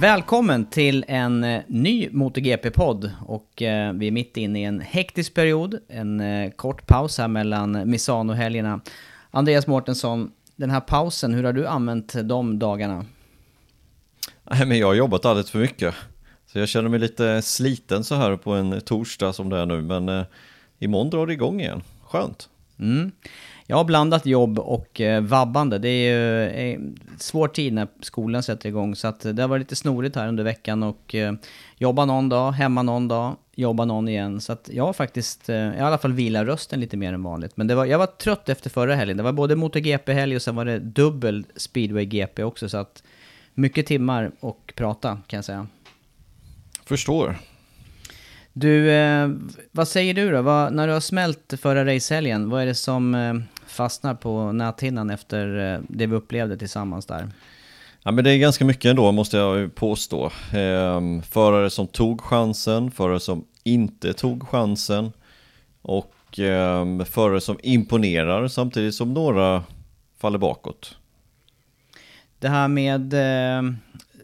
Välkommen till en eh, ny MotoGP-podd och eh, vi är mitt inne i en hektisk period, en eh, kort paus här mellan Misano-helgerna. Andreas Mårtensson, den här pausen, hur har du använt de dagarna? Nej, men jag har jobbat alldeles för mycket. Så jag känner mig lite sliten så här på en torsdag som det är nu. Men eh, imorgon drar det igång igen. Skönt. Mm. Jag har blandat jobb och eh, vabbande. Det är ju eh, svår tid när skolan sätter igång. Så att det har varit lite snorigt här under veckan och eh, jobba någon dag, hemma någon dag, jobba någon igen. Så att jag har faktiskt, eh, i alla fall vilat rösten lite mer än vanligt. Men det var, jag var trött efter förra helgen. Det var både MotoGP-helg och sen var det dubbel speedway-GP också. Så att mycket timmar och prata kan jag säga. Förstår. Du, eh, vad säger du då? Vad, när du har smält förra racehelgen, vad är det som eh, fastnar på näthinnan efter eh, det vi upplevde tillsammans där? Ja, men det är ganska mycket ändå måste jag påstå. Ehm, förare som tog chansen, förare som inte tog chansen och ehm, förare som imponerar samtidigt som några faller bakåt. Det här med eh,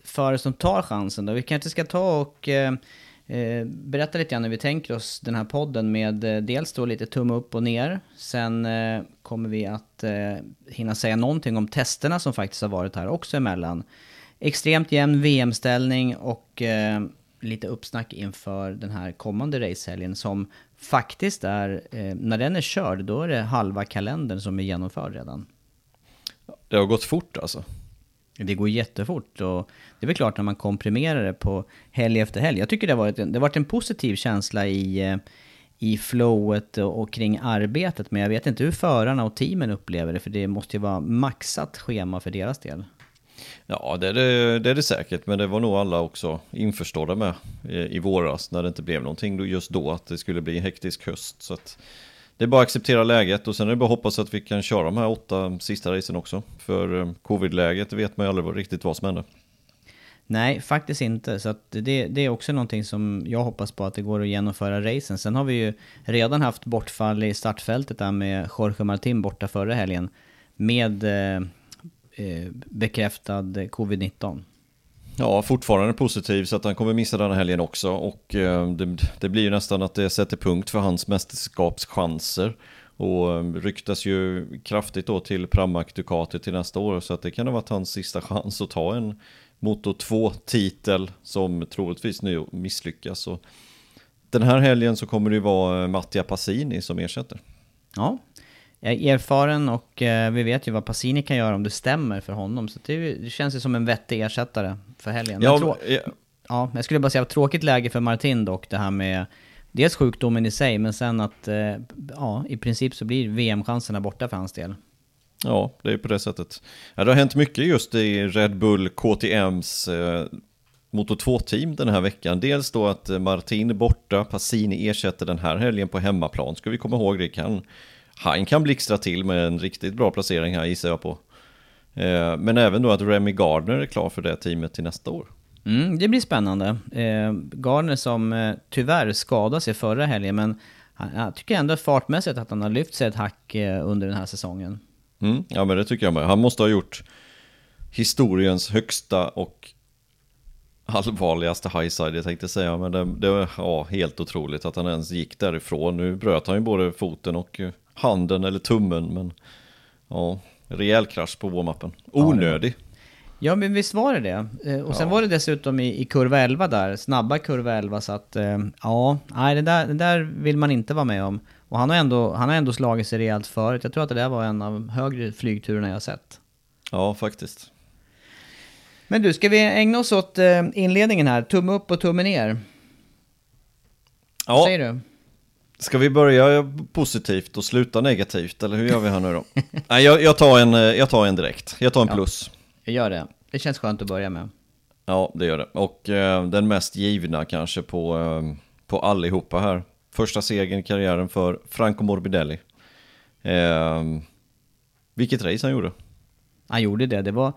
förare som tar chansen då, vi kanske ska ta och eh, eh, berätta lite grann hur vi tänker oss den här podden med eh, dels då lite tumme upp och ner. Sen eh, kommer vi att eh, hinna säga någonting om testerna som faktiskt har varit här också emellan. Extremt jämn VM-ställning och eh, lite uppsnack inför den här kommande racehelgen som faktiskt är, eh, när den är körd, då är det halva kalendern som är genomförd redan. Det har gått fort alltså. Det går jättefort och det är väl klart när man komprimerar det på helg efter helg. Jag tycker det har varit en, det har varit en positiv känsla i, eh, i flowet och, kring arbetet. Men jag vet inte hur förarna och teamen upplever det, för det måste ju vara maxat schema för deras del. Ja, det är det, det är det säkert, men det var nog alla också införstådda med i, i våras när det inte blev någonting just då, att det skulle bli en hektisk höst. Så att det är bara att acceptera läget och sen är det bara att hoppas att vi kan köra de här åtta sista racen också. För eh, covid-läget vet man ju aldrig riktigt vad som händer. Nej, faktiskt inte. Så att det, det är också någonting som jag hoppas på att det går att genomföra racen. Sen har vi ju redan haft bortfall i startfältet där med Jorge Martin borta förra helgen. Med eh, eh, bekräftad covid-19. Ja, fortfarande positiv så att han kommer missa den här helgen också och eh, det, det blir ju nästan att det sätter punkt för hans mästerskapschanser. Och eh, ryktas ju kraftigt då till Pramac Ducati till nästa år så att det kan ha varit hans sista chans att ta en Moto 2-titel som troligtvis nu misslyckas. Så den här helgen så kommer det ju vara eh, Mattia Passini som ersätter. Ja, jag är erfaren och eh, vi vet ju vad Passini kan göra om det stämmer för honom. Så det, känns ju som en vettig ersättare för helgen. Ja, trå- ja, ja, jag skulle bara säga tråkigt läge för Martin dock, det här med dels sjukdomen i sig, men sen att eh, ja, i princip så blir VM-chanserna borta för hans del. Ja, det är på det sättet. Ja, det har hänt mycket just i Red Bull KTMs eh, Moto 2-team den här veckan. Dels då att eh, Martin är borta, Passini ersätter den här helgen på hemmaplan. Ska vi komma ihåg det kan han kan blixtra till med en riktigt bra placering här gissar jag på. Eh, men även då att Remy Gardner är klar för det teamet till nästa år. Mm, det blir spännande. Eh, Gardner som eh, tyvärr skadade sig förra helgen, men jag tycker ändå fartmässigt att han har lyft sig ett hack eh, under den här säsongen. Mm, ja men det tycker jag med. Han måste ha gjort historiens högsta och allvarligaste highside jag tänkte säga. Men det, det var ja, helt otroligt att han ens gick därifrån. Nu bröt han ju både foten och eh, handen eller tummen. Men ja, rejäl krasch på warm-upen. Onödig. Ja, men visst var det det. Eh, Och sen var det dessutom i, i kurva 11 där, snabba kurva 11, så att eh, ja, nej, det där, det där vill man inte vara med om. Och han har ändå, han har ändå slagit sig rejält förut. Jag tror att det där var en av högre flygturerna jag har sett. Ja, faktiskt. Men du, ska vi ägna oss åt eh, inledningen här? Tumme upp och tumme ner. Vad Ja, säger du? ska vi börja positivt och sluta negativt? Eller hur gör vi här nu då? Nej, jag, jag, tar en, eh, jag tar en direkt. Jag tar en Ja. plus. Jag gör det. Det känns skönt att börja med. Ja, det gör det. Och eh, den mest givna kanske på, eh, på allihopa här. Första segern i karriären för Franco Morbidelli. Eh, vilket race han gjorde. Han gjorde det. Det var,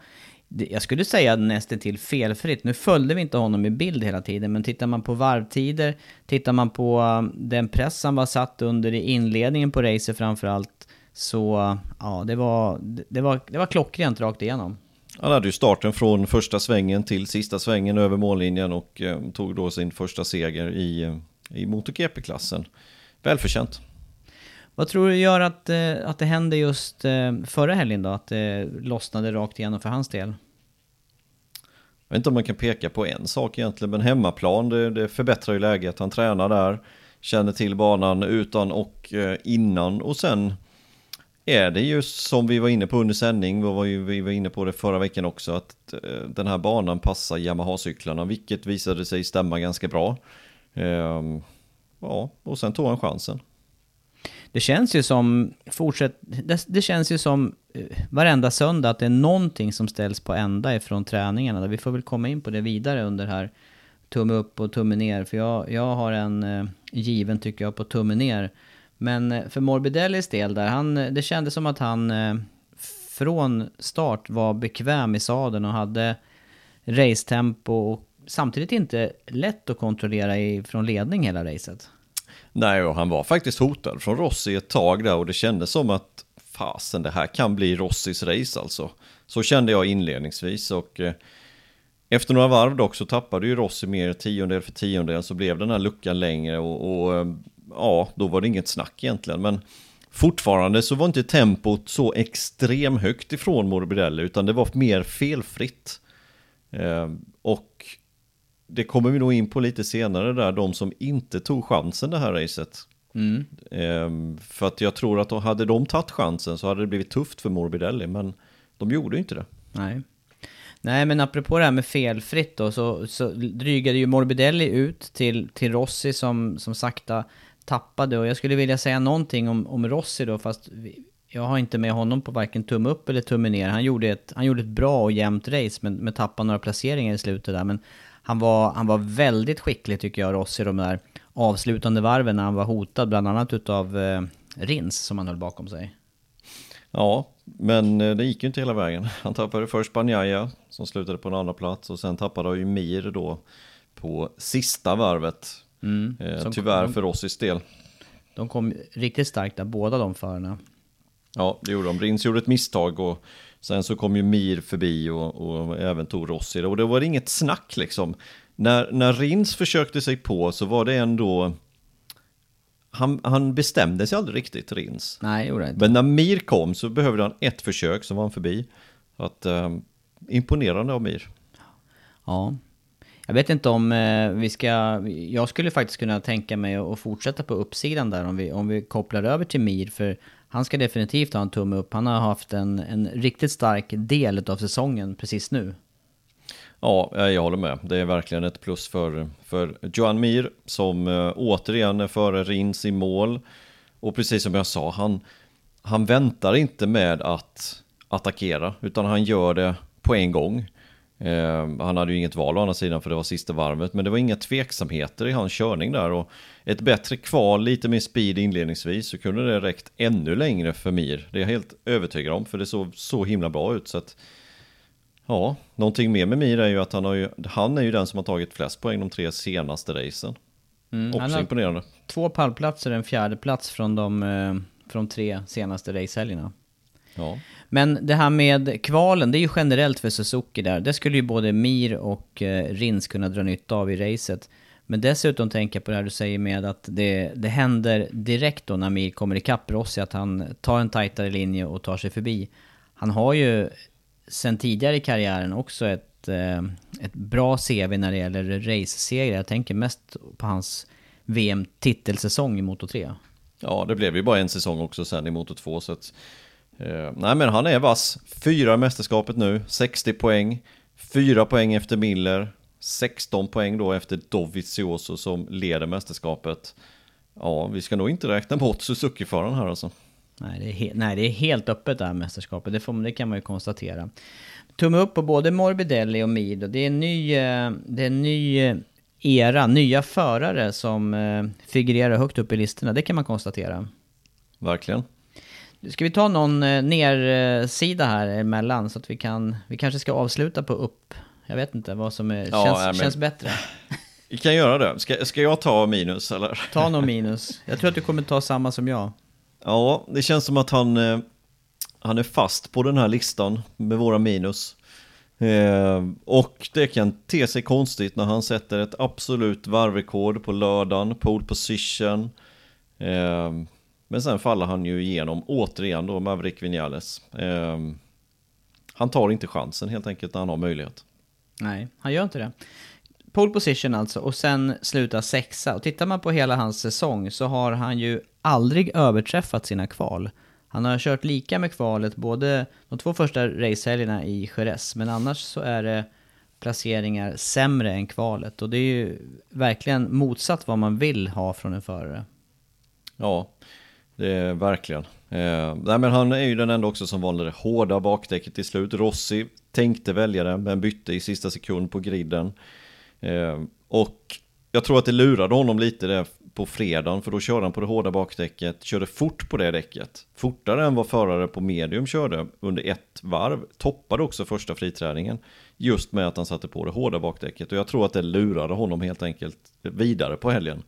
jag skulle säga nästan till felfritt. Nu följde vi inte honom i bild hela tiden, men tittar man på varvtider, tittar man på um, den press han var satt under i inledningen på racet framförallt, så ja, det var, det, det var, det var klockrent rakt igenom. Han hade ju starten från första svängen till sista svängen över mållinjen och eh, tog då sin första seger i, eh, i MotoGP-klassen. Välförtjänt. Vad tror du gör att, eh, att det hände just förra helgen då? Att det lossnade rakt igenom för hans del? Jag vet inte om man kan peka på en sak egentligen, men hemmaplan det, det förbättrar ju läget. Han tränar där, känner till banan utan och innan och sen är det just som vi var inne på under sändning, vi var, ju, vi var inne på det förra veckan också, att eh, den här banan passar Yamaha-cyklarna, vilket visade sig stämma ganska bra. Ehm, ja, och sen tog han chansen. Det känns ju som, fortsätt, det, det känns ju som eh, varenda söndag att det är någonting som ställs på ända ifrån träningarna. Vi får väl komma in på det vidare under här tumme upp och tumme ner. För jag, jag har en eh, given tycker jag på tumme ner. Men eh, för Morbidellis del där, han, eh, det kändes som att han eh, från start var bekväm i sadeln och hade racetempo och samtidigt inte lätt att kontrollera i, från ledning hela racet. Nej, och han var faktiskt hotad från Rossi ett tag där och det kändes som att fasen, det här kan bli Rossis race alltså. Så kände jag inledningsvis och eh, efter några varv dock så tappade ju Rossi mer tiondel för tiondel så blev den här luckan längre och, och ja, då var det inget snack egentligen. Men fortfarande så var inte tempot så extrem högt ifrån Morbidelli utan det var mer felfritt. Eh, och det kommer vi nog in på lite senare där, de som inte tog chansen det här racet. Mm. Ehm, för att jag tror att de, hade de tagit chansen så hade det blivit tufft för Morbidelli, men de gjorde inte det. Nej. Nej, men apropå det här med felfritt då, så, så drygade ju Morbidelli ut till, till Rossi som, som sakta tappade. Och jag skulle vilja säga någonting om, om Rossi då, fast vi, jag har inte med honom på varken tumme upp eller tumme ner. Han gjorde ett, han gjorde ett bra och jämnt race, men, men tappade några placeringar i slutet där. Men han var, han var väldigt skicklig tycker jag, Rossi, de där avslutande varven när han var hotad, bland annat utav eh, Rins som han höll bakom sig. Ja, men eh, det gick ju inte hela vägen. Han tappade först Banjaya som slutade på en andra plats och sen tappade han ju Mir då på sista varvet. Mm. Eh, tyvärr för Rossis del. De kom riktigt starkt där, båda de förarna. Ja, det gjorde de. Rins gjorde ett misstag och sen så kom ju Mir förbi och, och även tog Rossi. Och det var inget snack liksom. När, när Rins försökte sig på så var det ändå... Han, han bestämde sig aldrig riktigt, Rins. Nej, gjorde det inte. Men när Mir kom så behövde han ett försök som var han förbi. Så att, eh, imponerande av Mir. Ja. Jag vet inte om eh, vi ska... Jag skulle faktiskt kunna tänka mig att fortsätta på uppsidan där om vi, om vi kopplar över till Mir. För han ska definitivt ha en tumme upp. Han har haft en, en riktigt stark del av säsongen precis nu. Ja, eh, jag håller med. Det är verkligen ett plus för, för Johan Mir som eh, återigen är före Rins i mål. Och precis som jag sa, han, han väntar inte med att attackera utan han gör det på en gång. Eh, han hade ju inget val å andra sidan för det var sista varvet, men det var inga tveksamheter i hans körning där. Och ett bättre kval, lite mer speed inledningsvis, så kunde det räckt ännu längre för Mir. Det är jag helt övertygad om, för det såg så himla bra ut. Så att, ja, någonting mer med Mir är ju att han, har ju, han är ju den som har tagit flest poäng de tre senaste racen. Mm, han Också har imponerande. två pallplatser, en fjärde plats från de, eh, från tre senaste racehelgerna. Ja. Men det här med kvalen, det är ju generellt för Suzuki där. Det skulle ju både Mir och eh, Rins kunna dra nytta av i racet. Men dessutom tänker jag på det här du säger med att det, det händer direkt då när Mir kommer ikapp Rossi, att han tar en tajtare linje och tar sig förbi. Han har ju sen tidigare i karriären också ett, eh, ett bra CV när det gäller race-segrar. Jag tänker mest på hans VM-titelsäsong i Moto 3. Ja, det blev ju bara en säsong också sen i Moto 2 så att, eh, Nej men han är vass. Fyra i mästerskapet nu, 60 poäng. Fyra poäng efter Miller. 16 poäng då efter Dovizioso som leder mästerskapet. Ja, vi ska nog inte räkna bort Suzuki-föraren här alltså. Nej det, är he- nej, det är helt öppet det här mästerskapet, det, får, det kan man ju konstatera. Tumme upp på både Morbidelli och Mir. då. Det är en ny, eh, det är en ny eh, era, nya förare som figurerar högt upp i listorna, det kan man konstatera. Verkligen. Ska vi ta någon eh, nersida här emellan så att vi kan, vi kanske ska avsluta på upp. Jag vet inte vad som är, Ja, känns, men- känns bättre. Vi kan göra det. Ska, ska jag ta minus eller? Ta någon minus. Jag tror att du kommer ta samma som jag. Ja, det känns som att han, eh, han är fast på den här listan med våra minus. Eh, och det kan te sig konstigt när han sätter ett absolut varvrekord på lördagen, pole position. Eh, men sen faller han ju igenom återigen då, Maverick Vinales. Eh, han tar inte chansen helt enkelt när han har möjlighet. Nej, han gör inte det. Pole position alltså, och sen sluta sexa. Och tittar man på hela hans säsong så har han ju aldrig överträffat sina kval. Han har kört lika med kvalet både de två första racehelgerna i Jerez, men annars så är det placeringar sämre än kvalet. Och det är ju verkligen motsatt vad man vill ha från en förare. Ja, det är verkligen. Eh, nej, men han är ju den enda också som valde det hårda bakdäcket till slut. Rossi tänkte välja det, men bytte i sista sekund på griden. Eh, och jag tror att det lurade honom lite där på fredagen, för då körde han på det hårda bakdäcket, körde fort på det däcket. Fortare än vad förare på medium körde under ett varv. Toppade också första friträningen, just med att han satte på det hårda bakdäcket. Och jag tror att det lurade honom helt enkelt vidare på helgen.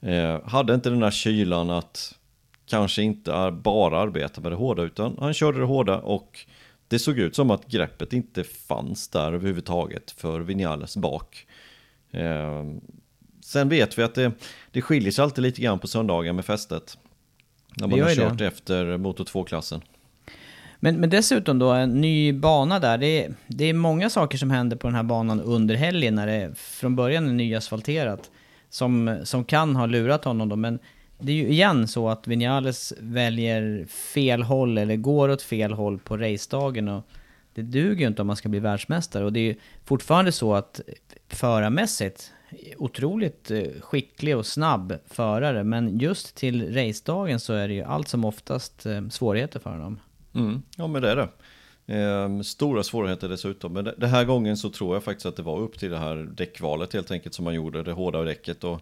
Eh, hade inte den där kylan att kanske inte bara arbeta med det hårda utan han körde det hårda och det såg ut som att greppet inte fanns där överhuvudtaget för Vinales bak. Eh, sen vet vi att det, det skiljer sig alltid lite grann på söndagar med fästet. När man har gör det. kört efter Motor 2-klassen. Men, men dessutom då, en ny bana där. Det är, det är många saker som händer på den här banan under helgen när det från början är nyasfalterat. Som, som kan ha lurat honom då, men det är ju igen så att Vinales väljer fel håll eller går åt fel håll på racedagen och det duger ju inte om man ska bli världsmästare. Och det är ju fortfarande så att förarmässigt, otroligt eh, skicklig och snabb förare, men just till racedagen så är det ju allt som oftast eh, svårigheter för honom. Mm, ja men det är det. Ehm, stora svårigheter dessutom. Men den här gången så tror jag faktiskt att det var upp till det här däckvalet helt enkelt som man gjorde, det hårda däcket. Och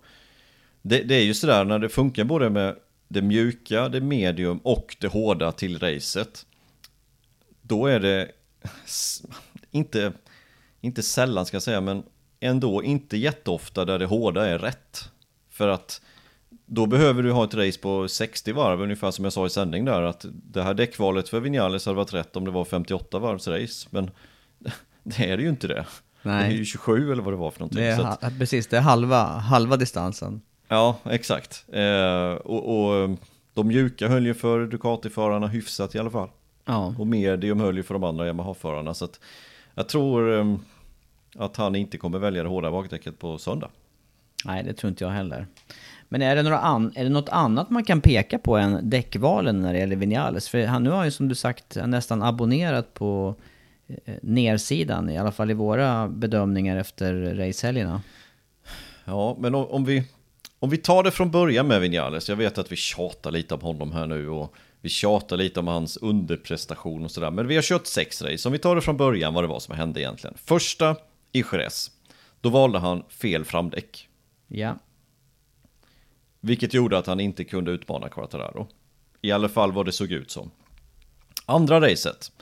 det, det är ju sådär när det funkar både med det mjuka, det medium och det hårda till racet. Då är det inte, inte sällan ska jag säga, men ändå inte jätteofta där det hårda är rätt. För att då behöver du ha ett race på 60 varv, ungefär som jag sa i sändning där, att det här däckvalet för Vinales hade varit rätt om det var 58 varvs race, men det är det ju inte det. Nej. Det är ju 27 eller vad det var för någonting. Det är, precis, det är halva, halva distansen. Ja, exakt. Eh, och, och de mjuka höll ju för Ducati-förarna hyfsat i alla fall. Ja. Och medium höll ju för de andra Yamaha-förarna. Så att jag tror eh, att han inte kommer välja det hårda bakdäcket på söndag. Nej, det tror inte jag heller. Men är det, några an, är det något annat man kan peka på än däckvalen när det gäller Vinales? För han nu har ju som du sagt nästan abonnerat på eh, nersidan, i alla fall i våra bedömningar efter racehelgerna. Ja, men om, om, vi, om vi tar det från början med Vinales. Jag vet att vi tjatar lite om honom här nu och vi tjatar lite om hans underprestation och sådär. Men vi har kört sex race. Om vi tar det från början vad det var som hände egentligen. Första i Jerez. Då valde han fel framdäck. Ja. Vilket gjorde att han inte kunde utmana Quartararo. I alla fall vad det såg ut som. Andra racet.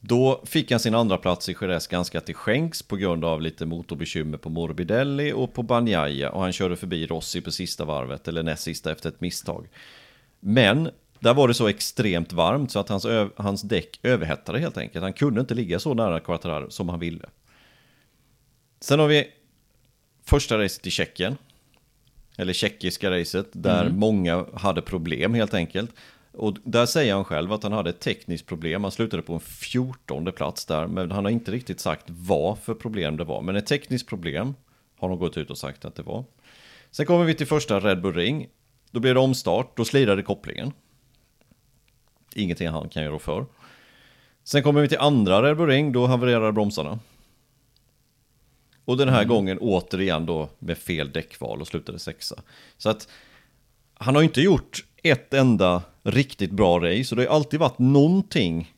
Då fick han sin andra plats i Jerez ganska till skänks på grund av lite motorbekymmer på Morbidelli och på Banjaya och han körde förbi Rossi på sista varvet eller näst sista efter ett misstag. Men där var det så extremt varmt så att hans, hans däck överhettade helt enkelt. Han kunde inte ligga så nära Quartararo som han ville. Sen har vi första racet i Tjeckien. Eller tjeckiska racet där mm. många hade problem helt enkelt. Och där säger han själv att han hade ett tekniskt problem. Han slutade på en fjortonde plats där, men han har inte riktigt sagt vad för problem det var. Men ett tekniskt problem har de gått ut och sagt att det var. Sen kommer vi till första Red Bull Ring. Då blir det omstart, då slirade kopplingen. Ingenting han kan göra för. Sen kommer vi till andra Red Bull Ring, då havererar bromsarna. Och den här mm. gången återigen då med fel däckval och slutade sexa. Så att han har inte gjort ett enda riktigt bra race och det har alltid varit någonting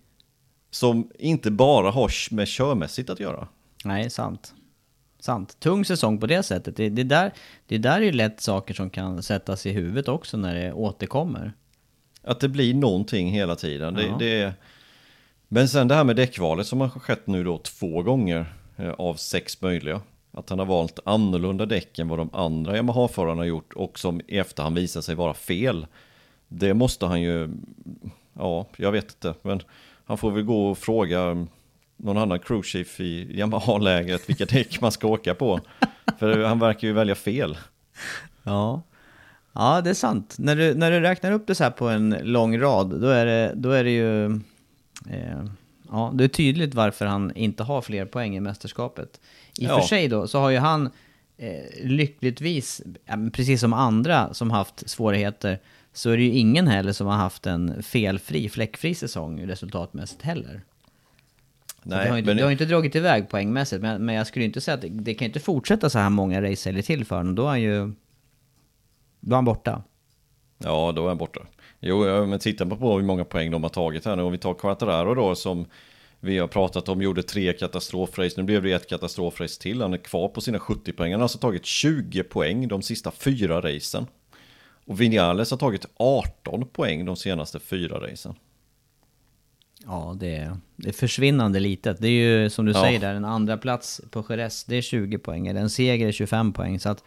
som inte bara har med körmässigt att göra. Nej, sant. Sant. Tung säsong på det sättet. Det, det, där, det där är ju lätt saker som kan sättas i huvudet också när det återkommer. Att det blir någonting hela tiden. Det, ja. det, men sen det här med däckvalet som har skett nu då två gånger eh, av sex möjliga. Att han har valt annorlunda däck än vad de andra Yamaha-förarna har gjort och som i efterhand visar sig vara fel. Det måste han ju, ja, jag vet inte, men han får väl gå och fråga någon annan crewchief i Yamaha-lägret vilka däck man ska åka på. För han verkar ju välja fel. Ja, ja det är sant. När du, när du räknar upp det så här på en lång rad, då är det, då är det ju... Eh, ja, det är tydligt varför han inte har fler poäng i mästerskapet. I och ja. för sig då, så har ju han eh, lyckligtvis, precis som andra som haft svårigheter, så är det ju ingen heller som har haft en felfri, fläckfri säsong resultatmässigt heller. Nej, det, har inte, men... det har inte dragit iväg poängmässigt, men, men jag skulle inte säga att det, det kan inte fortsätta så här många racehelger till för honom. Då är han ju... Då är han borta. Ja, då är han borta. Jo, men titta på hur många poäng de har tagit här nu. Om vi tar Quattararo då som vi har pratat om, gjorde tre katastrofrace. Nu blev det ett katastrofrace till. Han är kvar på sina 70 poäng. Han har alltså tagit 20 poäng de sista fyra racen. Och Vinales har tagit 18 poäng de senaste fyra racen. Ja, det är, det är försvinnande litet. Det är ju som du ja. säger där, en andra plats på Jerez, det är 20 poäng. En seger är 25 poäng. Så att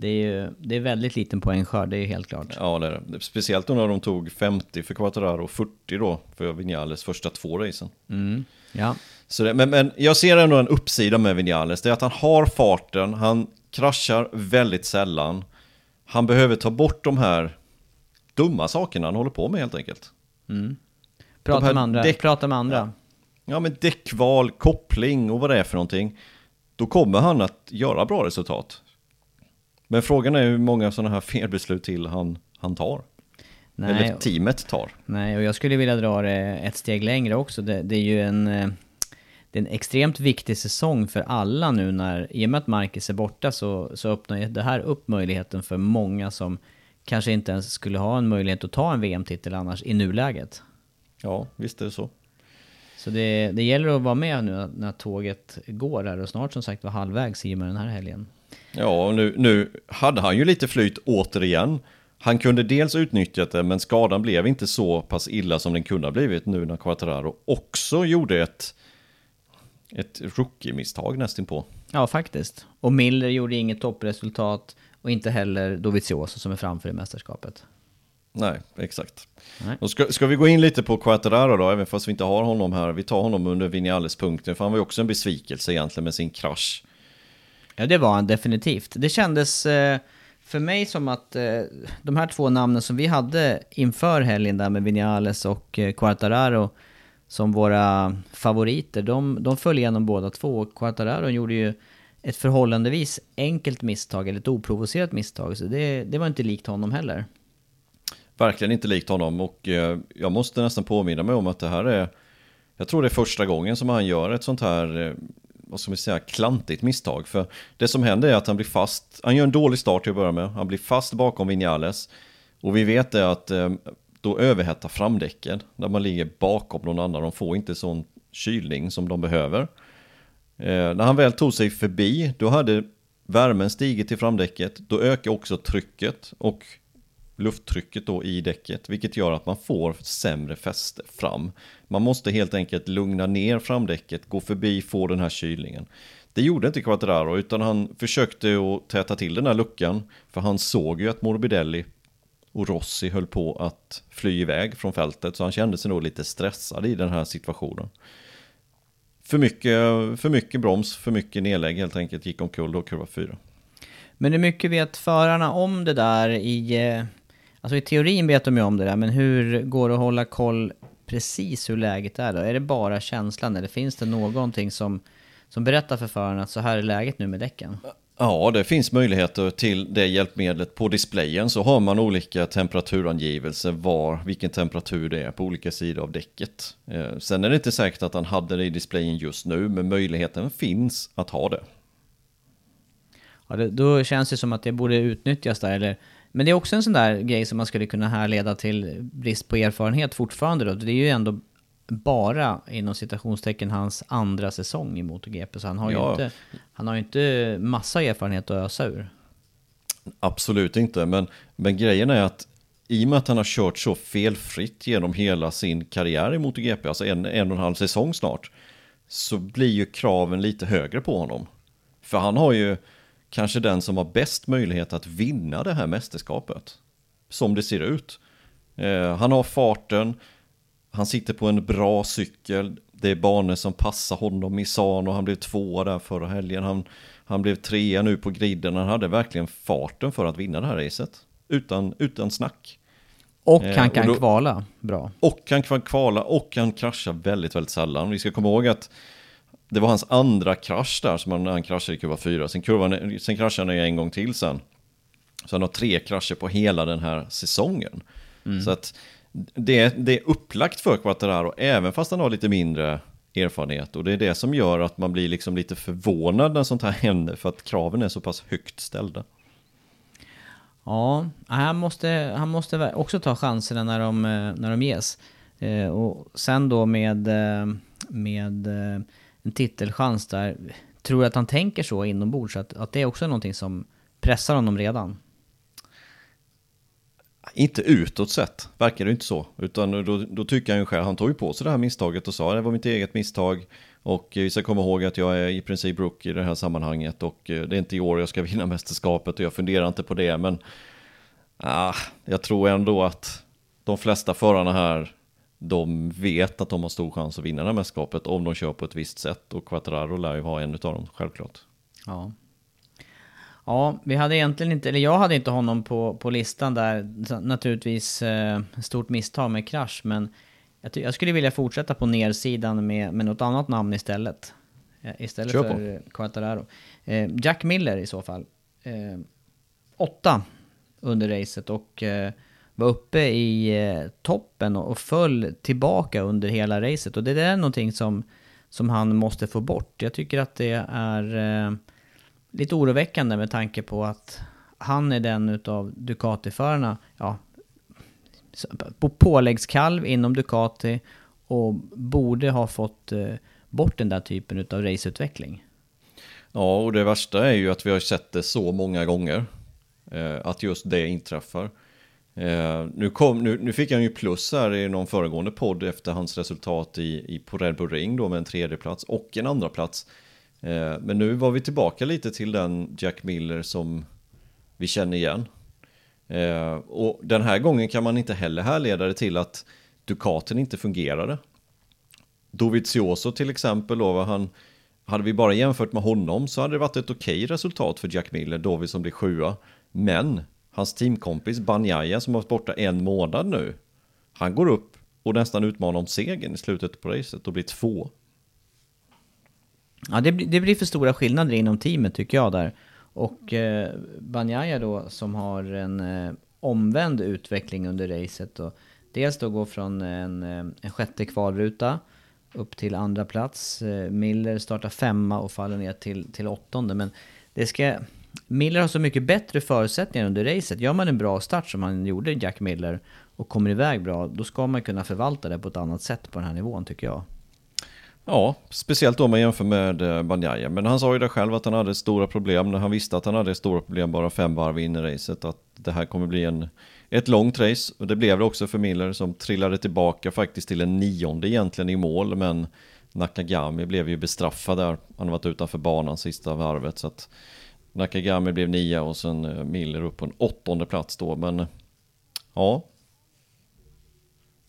det är ju det är väldigt liten poängskörd, det är helt klart. Ja, det är det. Speciellt när de tog 50 för Quattararo och 40 då för Vinales första två racen. Mm, ja. Så det, men, men jag ser ändå en uppsida med Vinales, det är att han har farten, han kraschar väldigt sällan. Han behöver ta bort de här dumma sakerna han håller på med helt enkelt. Mm. Prata, med andra. Däck... Prata med andra. Ja. men däckval, koppling och vad det är för någonting. Då kommer han att göra bra resultat. Men frågan är hur många sådana här felbeslut till han, han tar. Nej, Eller teamet tar. Nej, och jag skulle vilja dra det ett steg längre också. Det, det är ju en, eh, det är en extremt viktig säsong för alla nu när, i och med att Marcus är borta så, så öppnar det här upp möjligheten för många som kanske inte ens skulle ha en möjlighet att ta en VM-titel annars i nuläget. Ja, visst är det så. Så det, det gäller att vara med nu när tåget går här och snart som sagt var halvvägs i och med den här helgen. Ja, nu, nu hade han ju lite flyt återigen. Han kunde dels utnyttjat det, men skadan blev inte så pass illa som den kunde ha blivit nu när Quattararo också gjorde ett, ett rookie-misstag nästinpå. Ja, faktiskt. Och Miller gjorde inget toppresultat och inte heller Dovizioso som är framför i mästerskapet. Nej, exakt. Nej. Och ska, ska vi gå in lite på Quattararo då, även fast vi inte har honom här. Vi tar honom under Vinales-punkten, för han var ju också en besvikelse egentligen med sin krasch. Ja, det var han definitivt. Det kändes eh, för mig som att eh, de här två namnen som vi hade inför helgen där med Vinales och eh, Quartararo som våra favoriter, de, de föll igenom båda två. Quattararo gjorde ju ett förhållandevis enkelt misstag, eller ett oprovocerat misstag, så det, det var inte likt honom heller. Verkligen inte likt honom och eh, jag måste nästan påminna mig om att det här är jag tror det är första gången som han gör ett sånt här eh, vad ska vi säga, klantigt misstag. För det som händer är att han blir fast, han gör en dålig start till att börja med, han blir fast bakom Vinales. Och vi vet det att eh, då överhettar framdäcken när man ligger bakom någon annan. De får inte sån kylning som de behöver. Eh, när han väl tog sig förbi, då hade värmen stigit till framdäcket. Då ökar också trycket och lufttrycket då i däcket, vilket gör att man får sämre fäste fram. Man måste helt enkelt lugna ner framdäcket, gå förbi, få den här kylningen. Det gjorde inte Quattraro, utan han försökte att täta till den här luckan, för han såg ju att Morbidelli och Rossi höll på att fly iväg från fältet, så han kände sig nog lite stressad i den här situationen. För mycket, för mycket broms, för mycket nedlägg helt enkelt, gick omkull då kurva 4. Men hur mycket vet förarna om det där i... Eh, alltså i teorin vet de ju om det där, men hur går det att hålla koll precis hur läget är då? Är det bara känslan eller finns det någonting som, som berättar för förarna att så här är läget nu med däcken? Ja, det finns möjligheter till det hjälpmedlet. På displayen så har man olika temperaturangivelser var, vilken temperatur det är på olika sidor av däcket. Eh, sen är det inte säkert att han hade det i displayen just nu, men möjligheten finns att ha det. Ja, det, då känns det som att det borde utnyttjas där, eller men det är också en sån där grej som man skulle kunna härleda till brist på erfarenhet fortfarande då. Det är ju ändå bara inom citationstecken hans andra säsong i MotoGP. Så han har, ja. ju, inte, han har inte massa erfarenhet att ösa ur. Absolut inte, men, men grejen är att i och med att han har kört så felfritt genom hela sin karriär i MotoGP, alltså en, en och en halv säsong snart, så blir ju kraven lite högre på honom. För han har ju kanske den som har bäst möjlighet att vinna det här mästerskapet. Som det ser ut. Eh, han har farten, han sitter på en bra cykel. Det är banor som passar honom. i och han blev tvåa där förra helgen. Han, han blev trea nu på griden. Han hade verkligen farten för att vinna det här racet. Utan, utan snack. Och han eh, kan och då, kvala bra. Och han kan kvala och han kraschar väldigt, väldigt sällan. Vi ska komma ihåg att det var hans andra krasch där som han, han kraschade i kurva 4. Sen, kurvan, sen kraschade han en gång till sen. Så han har tre krascher på hela den här säsongen. Mm. Så att det, det är upplagt för Quattararo, även fast han har lite mindre erfarenhet. Och det är det som gör att man blir liksom lite förvånad när sånt här händer, för att kraven är så pass högt ställda. Ja, han måste, han måste också ta chanserna när de, när de ges. Eh, och sen då med, eh, med eh, en titelchans där, tror jag att han tänker så inombords, att, att det är också någonting som pressar honom redan? Inte utåt sett, verkar det inte så. Utan då, då tycker han ju själv, han tog ju på sig det här misstaget och sa det var mitt eget misstag. Och eh, vi ska komma ihåg att jag är i princip rookie i det här sammanhanget och eh, det är inte i år jag ska vinna mästerskapet och jag funderar inte på det. Men ah, jag tror ändå att de flesta förarna här, de vet att de har stor chans att vinna det här mästerskapet om de kör på ett visst sätt. Och Quattararo lär ju vara en av dem, självklart. Ja, Ja, vi hade egentligen inte, eller jag hade inte honom på, på listan där. Naturligtvis eh, stort misstag med krasch, men jag, jag, skulle vilja fortsätta på nersidan med, med något annat namn istället. Eh, istället Kör för på. Quartararo. Eh, Jack Miller i så fall. Eh, åtta under racet och eh, var uppe i eh, toppen och, och föll tillbaka under hela racet. Och det är någonting som, som han måste få bort. Jag tycker att det är eh, lite oroväckande med tanke på att han är den utav Ducati-förarna, ja, på påläggskalv inom Ducati och borde ha fått eh, bort den där typen utav raceutveckling. Ja, och det värsta är ju att vi har sett det så många gånger. Eh, att just det inträffar. Eh, nu, kom, nu, nu, fick han ju plus här i någon föregående podd efter hans resultat i, i, på Red Bull Ring då med en tredje plats och en andra plats. Eh, men nu var vi tillbaka lite till den Jack Miller som vi känner igen. Eh, och den här gången kan man inte heller härleda det till att dukaten inte fungerade. Dovizioso till exempel, då, han, hade vi bara jämfört med honom så hade det varit ett okej resultat för Jack Miller, Dovid som blir sjua. Men hans teamkompis Banjaya som har varit borta en månad nu, han går upp och nästan utmanar om segern i slutet på racet och blir två. Ja, det, det blir för stora skillnader inom teamet tycker jag där. Och eh, Banjaya då som har en eh, omvänd utveckling under racet. Och dels då går från en, eh, en sjätte kvalruta upp till andra plats. Eh, Miller startar femma och faller ner till, till åttonde. Men det ska, Miller har så mycket bättre förutsättningar under racet. Gör man en bra start som han gjorde, Jack Miller, och kommer iväg bra, då ska man kunna förvalta det på ett annat sätt på den här nivån tycker jag. Ja, speciellt då om man jämför med eh, Banjaya. Men han sa ju det själv att han hade stora problem när han visste att han hade stora problem bara fem varv in i racet. Att det här kommer bli en, ett långt race. Och det blev det också för Miller som trillade tillbaka faktiskt till en nionde egentligen i mål. Men Nakagami blev ju bestraffad där. Han har varit utanför banan sista varvet. Så att Nakagami blev nia och sen eh, Miller upp på en åttonde plats då. Men ja.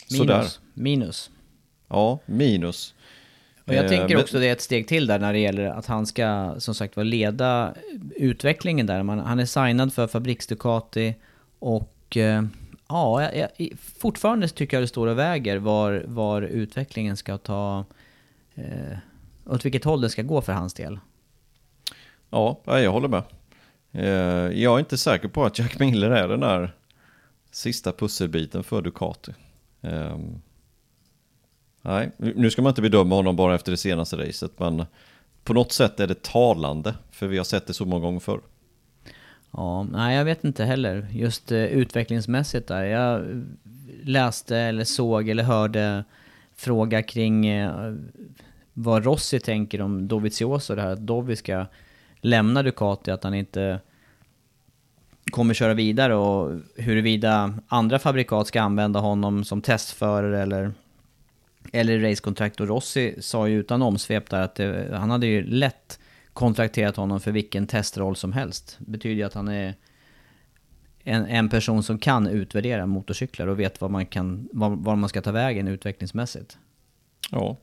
Minus. Sådär. Minus. Ja, minus. Och jag Eh, tänker också det är ett steg till där när det gäller att han ska som sagt vara leda utvecklingen där. Man, han är signad för Fabriks Ducati och eh, ja, jag, jag, fortfarande tycker jag det står och väger var, var utvecklingen ska ta, eh, åt vilket håll det ska gå för hans del. Ja, ja, jag håller med. Jag är inte säker på att Jack Miller är den där sista pusselbiten för Ducati. Nej, nu ska man inte bedöma honom bara efter det senaste racet, men på något sätt är det talande, för vi har sett det så många gånger förr. Ja, nej jag vet inte heller. Just eh, utvecklingsmässigt där. Jag läste eller såg eller hörde fråga kring eh, vad Rossi tänker om Dovizioso, det här att Dovi ska lämna Ducati, att han inte kommer köra vidare och huruvida andra fabrikat ska använda honom som testförare eller, eller racekontrakt. Och Rossi sa ju utan omsvep där att det, han hade ju lätt kontrakterat honom för vilken testroll som helst. Betyder ju att han är en, en person som kan utvärdera motorcyklar och vet vad man kan, var, var man ska ta vägen utvecklingsmässigt. Ja,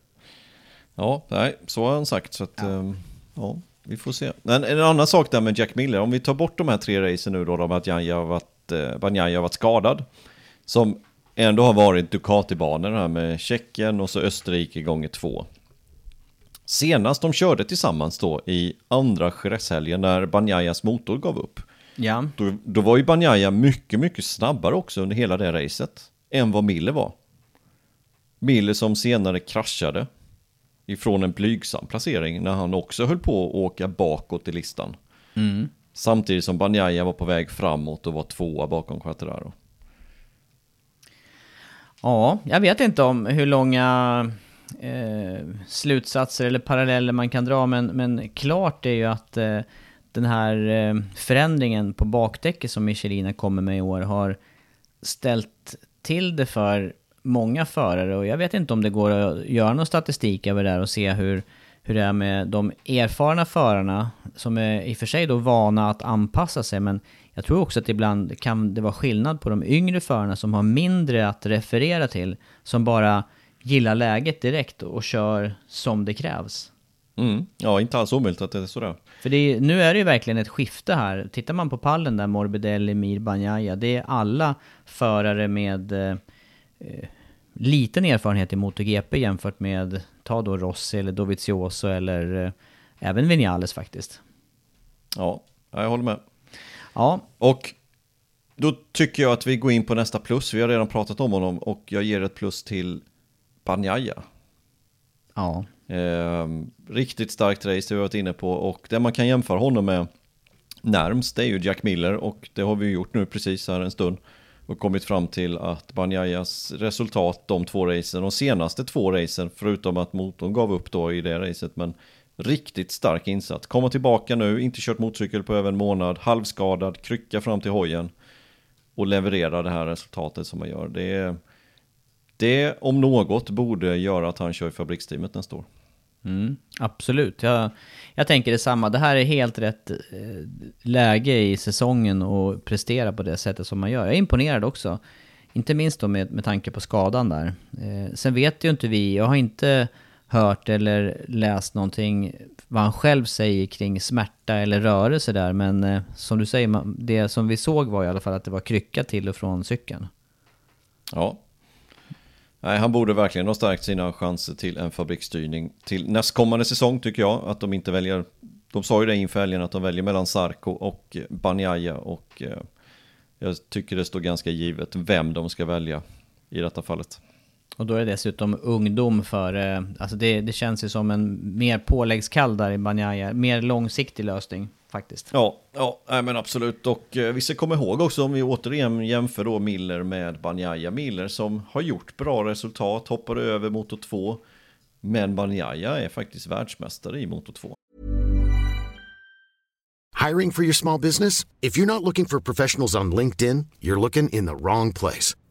ja nej, så har han sagt, så att, ja. ja, vi får se. Men en annan sak där med Jack Miller, om vi tar bort de här tre racen nu då, då eh, Banjaya har varit skadad, som ändå har varit Ducati-banor här med Tjeckien och så Österrike gånger två. Senast de körde tillsammans då i andra Jerez-helgen när Banjayas motor gav upp. Ja. Då, då var ju Banjaya mycket, mycket snabbare också under hela det racet än vad Miller var. Miller som senare kraschade ifrån en blygsam placering när han också höll på att åka bakåt i listan. Mm. Samtidigt som Banjaya var på väg framåt och var tvåa bakom Quattararo. Ja, jag vet inte om hur långa eh, slutsatser eller paralleller man kan dra, men, men klart är ju att eh, den här eh, förändringen på bakdäcket som Michelina kommer med i år har ställt till det för många förare. Och jag vet inte om det går att göra någon statistik över det här och se hur, hur det är med de erfarna förarna som är i och för sig då vana att anpassa sig men jag tror också att ibland kan det vara skillnad på de yngre förarna som har mindre att referera till som bara gillar läget direkt och kör som det krävs. Mm. Ja, inte alls omöjligt att det är sådär. För det är, nu är det ju verkligen ett skifte här. Tittar man på pallen där, Morbidelli, Mir, Banjaya, det är alla förare med eh, liten erfarenhet i MotoGP jämfört med, ta då Rossi eller Dovizioso eller eh, även Vinales faktiskt. Ja, jag håller med. Ja. Och då tycker jag att vi går in på nästa plus. Vi har redan pratat om honom och jag ger ett plus till Banjaya. Ja. Eh, riktigt starkt race, det har vi varit inne på. Och det man kan jämföra honom med närmst, det är ju Jack Miller. Och det har vi gjort nu precis här en stund. Och kommit fram till att Banjayas resultat, de två racen, de senaste två racen, förutom att motorn gav upp då i det racet, men riktigt stark insats. Komma tillbaka nu, inte kört motorcykel på över en månad, halvskadad, krycka fram till hojen och leverera det här resultatet som man gör. Det det om något borde göra att han kör i fabriksteamet nästa år. Mm, absolut, jag, jag tänker detsamma. Det här är helt rätt eh, läge i säsongen att prestera på det sättet som man gör. Jag är imponerad också. Inte minst då med, med tanke på skadan där. Eh, sen vet ju inte vi, jag har inte hört eller läst någonting vad han själv säger kring smärta eller rörelse där. Men eh, som du säger, det som vi såg var i alla fall att det var krycka till och från cykeln. Ja, Nej, han borde verkligen ha stärkt sina chanser till en fabriksstyrning till nästkommande säsong tycker jag. Att de inte väljer, de sa ju det inför helgen att de väljer mellan Sarko och Banjaya och eh, jag tycker det står ganska givet vem de ska välja i detta fallet. Och då är det dessutom ungdom för, eh, alltså det, det känns ju som en mer påläggskall där i Banjaya, mer långsiktig lösning. faktiskt. Ja, ja men absolut. Och eh, vi ska komma ihåg också om vi återigen jämför då Miller med Banjaya. Miller som har gjort bra resultat, hoppade över Moto 2. Men Banjaya är faktiskt världsmästare i Moto 2. Hiring for your small business? If you're not looking for professionals on LinkedIn, you're looking in the wrong place.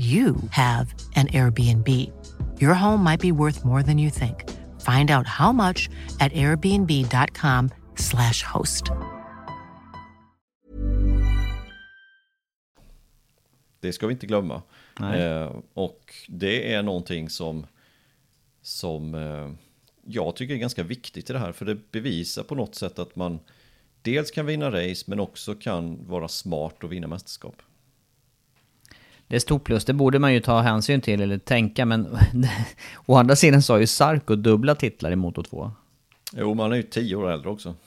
you have an Airbnb. Your home might be worth more than you think. Find out how much at airbnb.com/slash host. Det ska vi inte glömma. Eh, och det är någonting som, som eh, jag tycker är ganska viktigt i det här. För det bevisar på något sätt att man dels kan vinna race men också kan vara smart och vinna mästerskap. Det är stort plus, det borde man ju ta hänsyn till eller tänka, men å andra sidan så har ju Sarko dubbla titlar i Moto 2. Jo, man är ju tio år äldre också.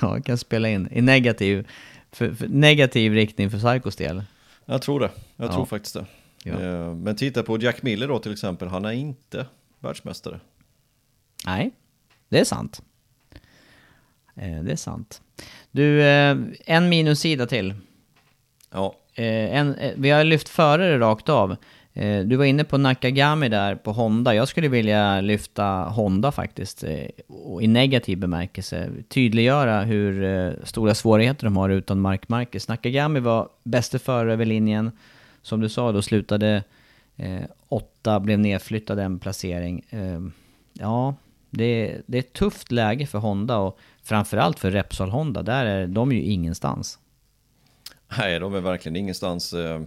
Ja, kan spela in i negativ, för, för negativ riktning för Sarkos del. Jag tror det. Jag Ja. tror faktiskt det. Ja. Eh, Men titta på Jack Miller då till exempel. Han är inte världsmästare. Nej, det är sant. Eh, Det är sant. Du, eh, en minussida till. Ja, Eh, en, eh, vi har lyft förare rakt av. Eh, du var inne på Nakagami där på Honda. Jag skulle vilja lyfta Honda faktiskt. Eh, I negativ bemärkelse. Tydliggöra hur eh, stora svårigheter de har utan Mark Marquez. Nakagami var bäste förare över linjen. Som du sa, då slutade eh, åtta, blev nedflyttad en placering. Eh, ja, det, det är ett tufft läge för Honda och framförallt för Repsol Honda. Där är de ju ingenstans nej de är verkligen ingenstans. Eh,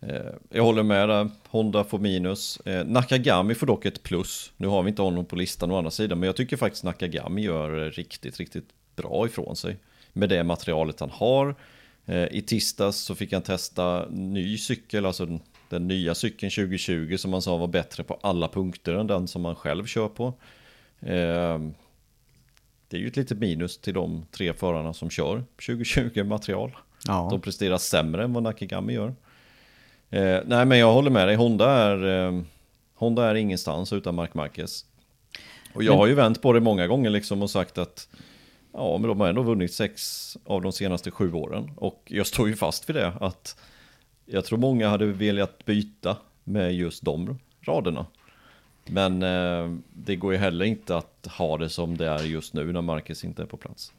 eh, jag håller med där. Honda får minus. Eh, Nakagami får dock ett plus. Nu har vi inte honom på listan å andra sidan. Men jag tycker faktiskt Nakagami gör riktigt, riktigt bra ifrån sig. Med det materialet han har. I tisdags så fick han testa ny cykel, alltså den, den nya cykeln 2020 som han sa var bättre på alla punkter än den som han själv kör på. Det är ju ett litet minus till de tre förarna som kör 2020 material. Ja. De presterar sämre än vad Nakagami gör. Eh, nej men jag håller med dig, Honda är, eh, Honda är ingenstans utan Mark Marquez. Och jag har ju vänt på det många gånger liksom och sagt att ja men de har ändå vunnit sex av de senaste sju åren. Och jag står ju fast vid det att jag tror många hade velat byta med just de raderna. Men eh, det går ju heller inte att ha det som det är just nu när Marquez inte är på plats.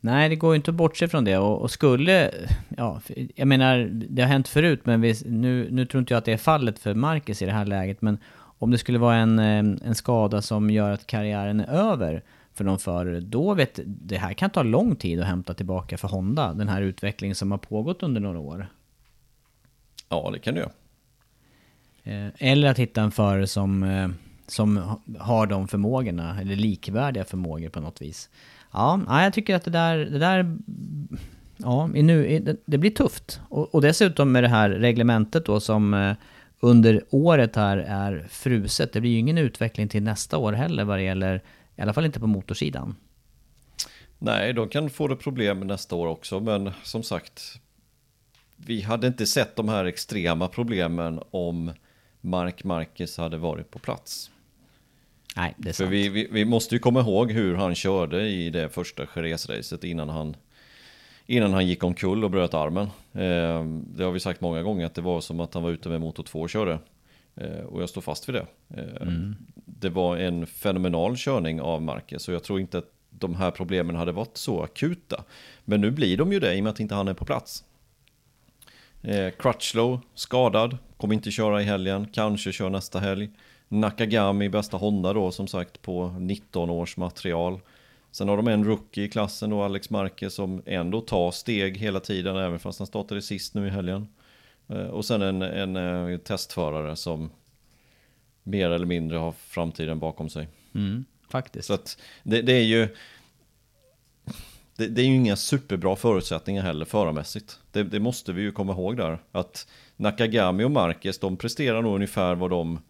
Nej, det går ju inte att bortse från det. Och, och skulle... Ja, jag menar, det har hänt förut, men vi, nu, nu tror inte jag att det är fallet för Marcus i det här läget. Men om det skulle vara en, eh, en skada som gör att karriären är över för någon förare, då vet det här kan ta lång tid att hämta tillbaka för Honda. Den här utvecklingen som har pågått under några år. Ja, det kan du göra. Eh, Eller att hitta en förare som, eh, som ha- har de förmågorna, eller likvärdiga förmågor på något vis. Ja, jag tycker att det där, det där ja, nu, det, blir tufft. Och, och dessutom med det här reglementet då som eh, under året här är fruset. Det blir ju ingen utveckling till nästa år heller vad det gäller, i alla fall inte på motorsidan. Nej, de kan få det problem nästa år också, men som sagt, vi hade inte sett de här extrema problemen om Mark Marquez hade varit på plats. Nej, det är För sant. vi, vi, vi måste ju komma ihåg hur han körde i det första Jerez-racet innan han, innan han gick omkull och bröt armen. Eh, det har vi sagt många gånger att det var som att han var ute med motor 2 och körde. Eh, och jag står fast vid det. Eh, Det var en fenomenal körning av Marquez och jag tror inte att de här problemen hade varit så akuta. Men nu blir de ju det i och med att inte han är på plats. Eh, Crutchlow skadad, kommer inte köra i helgen, kanske kör nästa helg. Nakagami bästa Honda då som sagt på 19 års material. Sen har de en rookie i klassen då, Alex Marquez, som ändå tar steg hela tiden, även fast han startade sist nu i helgen. Eh, och sen en, en eh, testförare som mer eller mindre har framtiden bakom sig. Mm, faktiskt. Så att det, det är ju... Det, det är ju inga superbra förutsättningar heller förarmässigt. Det, det måste vi ju komma ihåg där. Att Nakagami och Marquez, de presterar nog ungefär vad de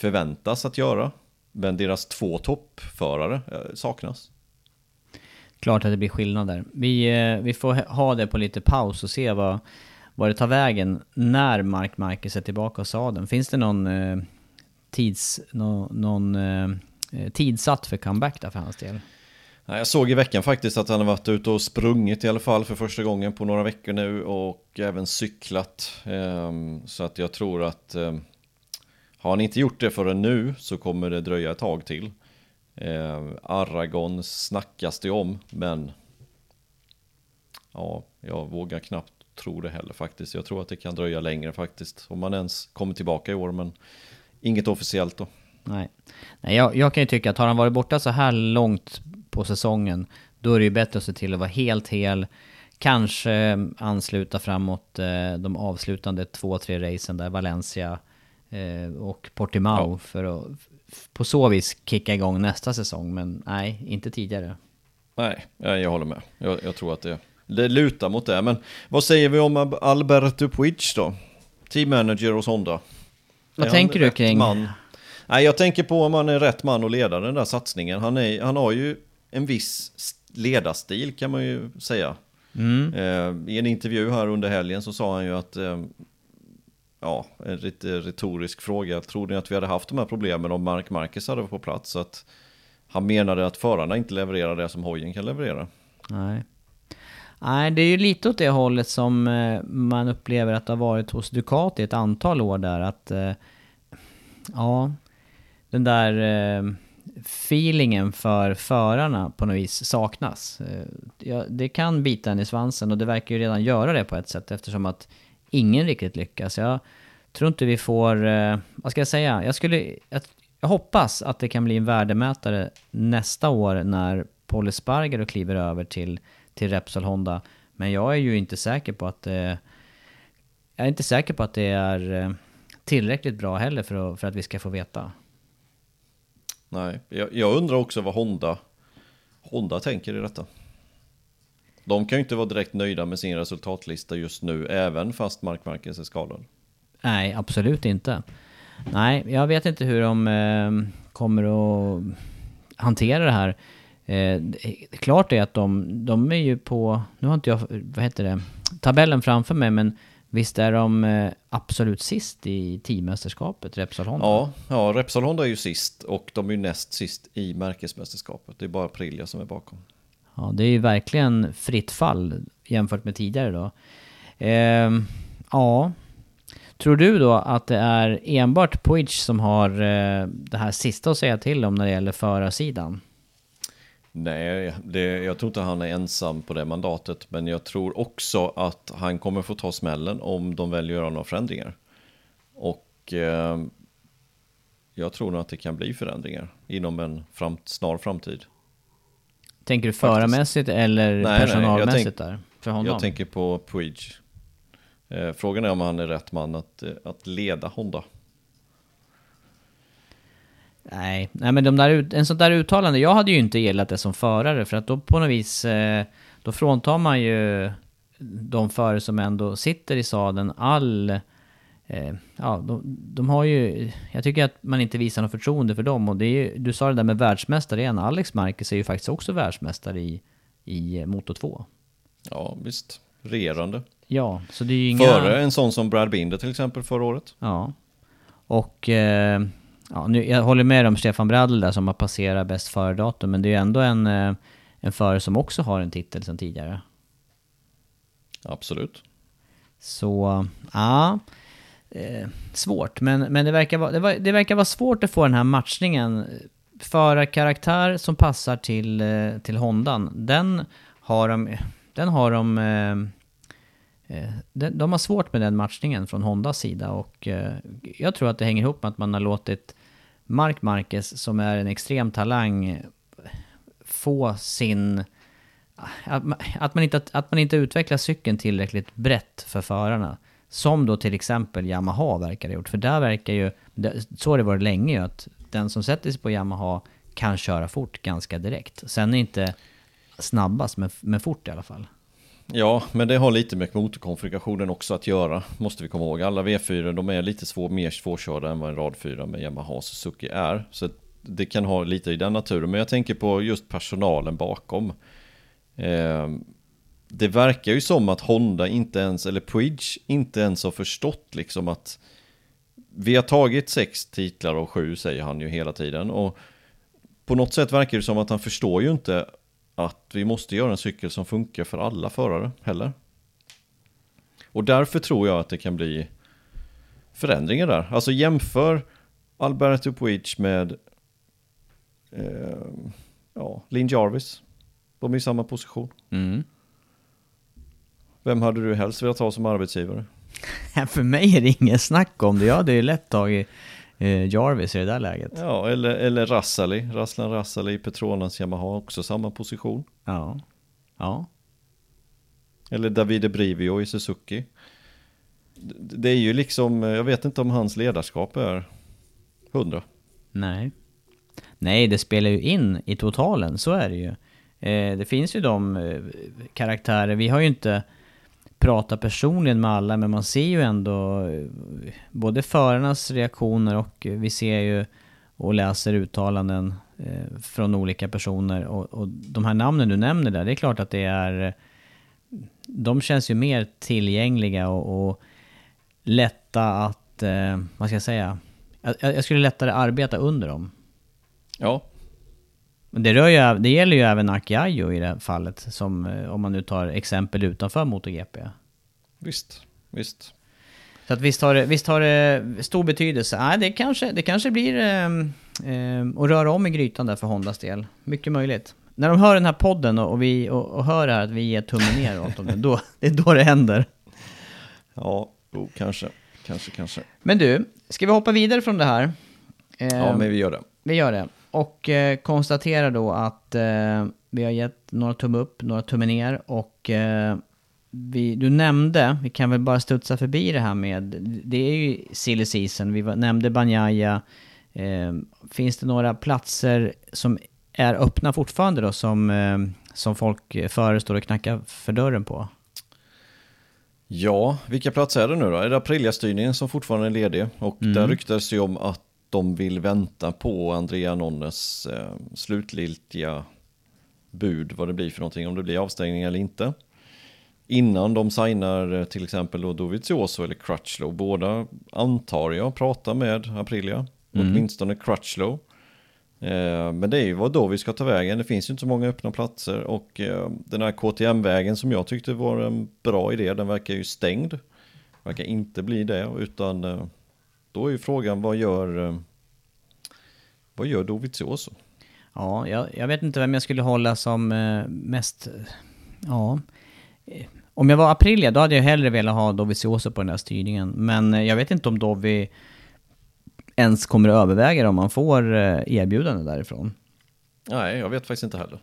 förväntas att göra. Men deras två toppförare eh, saknas. Klart att det blir skillnad där. Vi, eh, vi får ha- det på lite paus och se vad, vad det tar vägen när Mark Marquez är tillbaka och sadeln. Finns det någon, eh, tids, nå- någon eh, tidsatt för comeback där för hans del? Jag såg i veckan faktiskt att han har varit ute och sprungit i alla fall för första gången på några veckor nu och även cyklat. Ehm, Så att jag tror att ehm, har han inte gjort det förrän nu så kommer det dröja ett tag till. Eh, Aragon snackas det om, men ja, jag vågar knappt tro det heller faktiskt. Jag tror att det kan dröja längre faktiskt, om man ens kommer tillbaka i år, men inget officiellt då. Nej, Nej jag, jag kan ju tycka att har han varit borta så här långt på säsongen, då är det ju bättre att se till att vara helt hel. Kanske ansluta framåt eh, de avslutande två, tre racen där, Valencia eh, och Portimao, Ja. för att på så vis kicka igång nästa säsong. Men nej, inte tidigare. Nej, jag, håller med. Jag, jag tror att det, det lutar mot det. Men vad säger vi om Alberto Puig då? Team manager hos Honda. Vad Är tänker du kring- Man? Nej, jag tänker på om han är rätt man att leda den där satsningen. Han, är, han har ju en viss ledarstil kan man ju säga. Mm. Eh, I en intervju här under helgen så sa han ju att eh, Ja, en lite retorisk fråga. Tror ni att vi hade haft de här problemen om Mark Marquez hade varit på plats? Så att han menade att förarna inte levererar det som hojen kan leverera. Nej. Nej, det är ju lite åt det hållet som eh, man upplever att det har varit hos Ducati ett antal år där. Att, eh, ja, den där eh, feelingen för förarna på något vis saknas. Ja, det kan bita en i svansen och det verkar ju redan göra det på ett sätt eftersom att ingen riktigt lyckas. Jag tror inte vi får, eh, vad ska jag säga, jag skulle, jag, jag hoppas att det kan bli en värdemätare nästa år när Paul Espargaro kliver över till, till Repsol Honda. Men jag är ju inte säker på att det, jag är inte säker på att det är eh, tillräckligt bra heller för att, för att vi ska få veta. Nej, jag, jag undrar också vad Honda, Honda tänker i detta. De kan ju inte vara direkt nöjda med sin resultatlista just nu, även fast Mark Marquez är skadad. Nej, absolut inte. Nej, jag vet inte hur de eh, kommer att hantera det här. Eh, klart är att de, de är ju på, nu har inte jag, vad heter det, tabellen framför mig, men visst är de eh, absolut sist i teammästerskapet, Repsol Honda? Ja, ja, Repsol Honda är ju sist och de är ju näst sist i märkesmästerskapet. Det är bara Aprilia som är bakom. Ja, det är ju verkligen fritt fall jämfört med tidigare då. Eh, ja, tror du då att det är enbart Puig som har eh, det här sista att säga till om när det gäller förarsidan? Nej, det, jag tror inte han är ensam på det mandatet, men jag tror också att han kommer få ta smällen om de väljer att göra några förändringar. Och eh, jag tror nog att det kan bli förändringar inom en fram, snar framtid. Tänker du förarmässigt eller Nej, nej, personalmässigt tänk- där? För honom? Jag tänker på Puig. Eh, frågan är om han är rätt man att, eh, att leda Honda. Nej, nej men de där, en sån där uttalande, jag hade ju inte gillat det som förare för att då på något vis, eh, då fråntar man ju de förare som ändå sitter i sadeln all, ja de, de har ju, jag tycker att man inte visar något förtroende för dem och det är ju, du sa det där med världsmästare igen, Alex Marquez är ju faktiskt också världsmästare i, i Moto 2. Ja, visst. regerande. Ja, så det är ju inga... Före en sån som Brad Binder till exempel förra året. Ja. Och eh, ja, nu, jag håller med om Stefan Bradl där som har passerat bäst före-datum, men det är ju ändå en, eh, en förare som också har en titel sedan tidigare. Absolut. Så, ja. Eh, svårt, men, men det, verkar vara, det, var, det verkar vara svårt att få den här matchningen. Förarkaraktär som passar till, eh, till Hondan, den har de... Den har de eh, eh, de, de har svårt med den matchningen från Hondas sida och eh, jag tror att det hänger ihop med att man har låtit Mark Marquez, som är en extrem talang, få sin... Att man, att man, inte, att man inte utvecklar cykeln tillräckligt brett för förarna. Som då till exempel Yamaha verkar ha gjort. För där verkar ju, så har det varit länge ju, att den som sätter sig på Yamaha kan köra fort ganska direkt. Sen är inte snabbast, men, men fort i alla fall. Ja, men det har lite med motorkonfigurationen också att göra, måste vi komma ihåg. Alla V4 de är lite svår, mer svårkörda än vad en rad 4 med Yamaha och Suzuki är. Så det kan ha lite i den naturen. Men jag tänker på just personalen bakom. Eh, det verkar ju som att Honda inte ens, eller Puig inte ens har förstått liksom att vi har tagit sex titlar och sju säger han ju hela tiden. Och på något sätt verkar det som att han förstår ju inte att vi måste göra en cykel som funkar för alla förare heller. Och därför tror jag att det kan bli förändringar där. Alltså jämför Alberto Puig med eh, ja, Lin Jarvis. De är i samma position. Mm. Vem hade du helst velat ha som arbetsgivare? För mig är det inget snack om det. Jag hade ju lätt tagit eh, Jarvis i det där läget. Ja, eller, eller Rassali. Rasslan Rassali i Petronas Yamaha, också samma position. Ja. Ja. Eller Davide Brivio i Suzuki. Det är ju liksom, jag vet inte om hans ledarskap är hundra. Nej. Nej, det spelar ju in i totalen, så är det ju. Eh, det finns ju de eh, karaktärer, vi har ju inte prata personligen med alla, men man ser ju ändå eh, både förarnas reaktioner och vi ser ju och läser uttalanden eh, från olika personer. Och, och, de här namnen du nämner där, det är klart att det är... Eh, de känns ju mer tillgängliga och, och lätta att, vad ska jag säga? Jag, jag skulle lättare arbeta under dem. Ja. Det, rör ju, det gäller ju även Aki Ajo i det här fallet, som, om man nu tar exempel utanför MotoGP. Visst, visst. Så att visst har det, visst har det stor betydelse. Nej, det kanske, det kanske blir eh, eh, att röra om i grytan där för Hondas del. Mycket möjligt. När de hör den här podden och, och vi, och, och hör här att vi ger tummen ner åt dem, då, det är då det händer. Ja, oh, kanske. Kanske, kanske. Men du, ska vi hoppa vidare från det här? Eh, ja, men vi gör det. Vi gör det. Och eh, konstaterar då att eh, vi har gett några tumme upp, några tumme ner och eh, vi, du nämnde, vi kan väl bara studsa förbi det här med, det är ju silly season, vi nämnde Banjaya. Finns det några platser som är öppna fortfarande då som, som folk före står och knackar för dörren på? Ja, vilka platser är det nu då? Är det Aprilia-styrningen som fortfarande är ledig? Och mm. där ryktas ju om att de vill vänta på Andrea Nonnes eh, slutgiltiga bud, vad det blir för någonting, om det blir avstängning eller inte innan de signar eh, till exempel då Dovizioso eller Crutchlow. Båda antar jag pratar med Aprilia, mm. åtminstone Crutchlow. Eh, men det är ju vad då vi ska ta vägen. Det finns ju inte så många öppna platser och eh, den här KTM-vägen som jag tyckte var en bra idé, den verkar ju stängd. Verkar inte bli det, utan eh, då är ju frågan vad gör, eh, vad gör Dovizioso? Ja, jag, jag, vet inte vem jag skulle hålla som eh, mest, ja, om jag var Aprilia, då hade jag hellre velat ha Dovizioso på den här styrningen. Men eh, jag vet inte om Dovi ens kommer att överväga det om man får eh, erbjudande därifrån. Nej, jag vet faktiskt inte heller.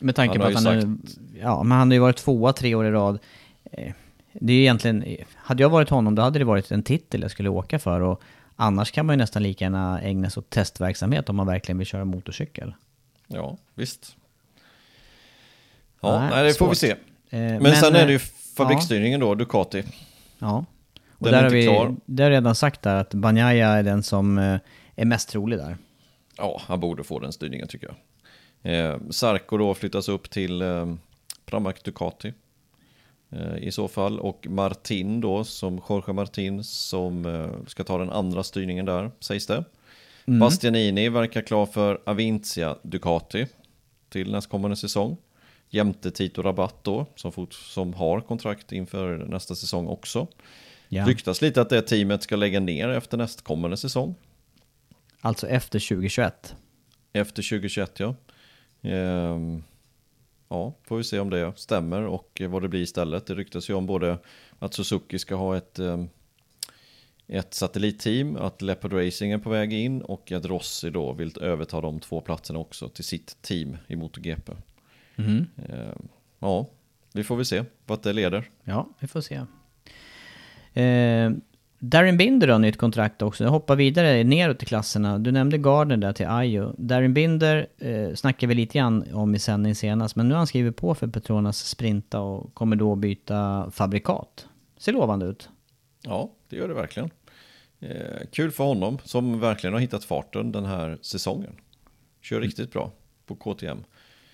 Med tanke på att han, sagt... är, ja, men han har ju varit tvåa tre år i rad. Det är egentligen, hade jag varit honom då hade det varit en titel jag skulle åka för. Och annars kan man ju nästan lika gärna ägna sig åt testverksamhet om man verkligen vill köra motorcykel. Ja, visst. Ja, nej, nej det får vi se. Eh, men, men, sen är det ju eh, fabriksstyrningen ja. då, Ducati. Ja. Och den där är har vi klar. Har redan sagt där att Banjaya är den som eh, är mest trolig där. Ja, han borde få den styrningen tycker jag. Eh, Sarko då flyttas upp till eh, Pramac Ducati. Eh, i så fall. Och Martin då, som Jorge Martin, som eh, ska ta den andra styrningen där, sägs det. Mm. Bastianini verkar klar för Avintia Ducati till nästkommande säsong. Jämte Tito Rabatt då, som, fort, som har kontrakt inför nästa säsong också. Ja. Ryktas lite att det teamet ska lägga ner efter nästkommande säsong. Alltså efter 2021. Efter 2021 ja. Ehm, ja, får vi se om det stämmer och vad det blir istället. Det ryktas ju om både att Suzuki ska ha ett, ehm, ett satellitteam, att Leopard Racing är på väg in och att Rossi då vill överta de två platserna också till sitt team i MotoGP. Ehm, ja, vi får väl se vart det leder. Ja, vi får se. Eh, Darren Binder har nytt kontrakt också. Jag hoppar vidare neråt i klasserna. Du nämnde Gardner där till Ajo. Darren Binder eh, snackade vi lite grann om i sändning senast, men nu har han skrivit på för Petronas Sprinta och kommer då byta fabrikat. Ser lovande ut. Ja, det gör det verkligen. Eh, kul för honom som verkligen har hittat farten den här säsongen. Kör riktigt bra på KTM.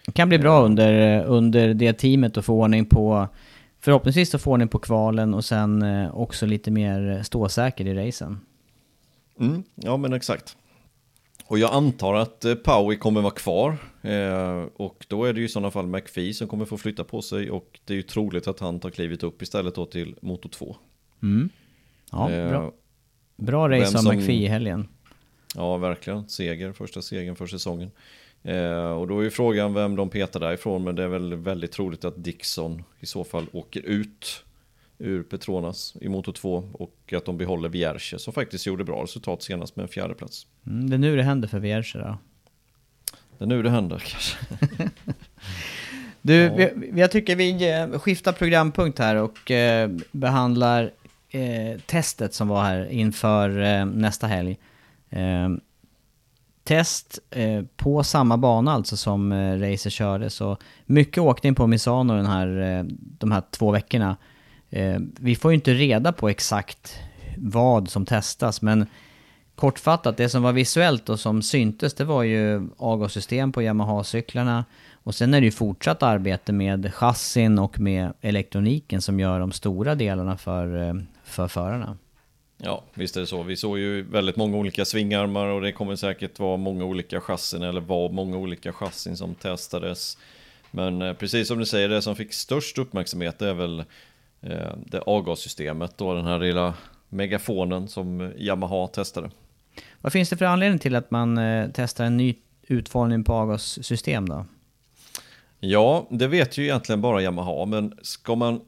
Det kan bli bra under, under det teamet att få ordning på Förhoppningsvis att få ordning på kvalen och sen eh, också lite mer ståsäker i racen. Mm, ja men exakt. Och jag antar att eh, Powie kommer vara kvar. Eh, och då är det ju i sådana fall McPhee som kommer få flytta på sig. Och det är ju troligt att han tar klivit upp istället då till Moto 2. Mm. Ja, Eh, bra. Bra race av McPhee i helgen. Ja, verkligen. Seger, första segern för säsongen. Eh, och då är ju frågan vem de petar därifrån, men det är väl väldigt troligt att Dixon i så fall åker ut ur Petronas i Moto 2 och att de behåller Vierche som faktiskt gjorde bra resultat senast med en fjärde plats. Mm, det är nu det händer för Vierge då. Det är nu det händer kanske. Du, Ja. vi, jag tycker vi eh, skiftar programpunkt här och eh, behandlar eh, testet som var här inför eh, nästa helg. Test eh, på samma bana alltså som eh, Racer körde, så mycket åkning på Misano den här, eh, de här två veckorna. Eh, vi får ju inte reda på exakt vad som testas, men kortfattat, det som var visuellt och som syntes, det var ju avgassystem på Yamaha-cyklarna. Och sen är det ju fortsatt arbete med chassin och med elektroniken som gör de stora delarna för, eh, för förarna. Ja, visst är det så. Vi såg ju väldigt många olika svingarmar och det kommer säkert vara många olika chassin eller var många olika chassin som testades. Men eh, precis som du säger, det som fick störst uppmärksamhet är väl eh, det avgassystemet och den här lilla megafonen som Yamaha testade. Vad finns det för anledning till att man eh, testar en ny utformning på avgassystem då? Ja, det vet ju egentligen bara Yamaha, men ska man,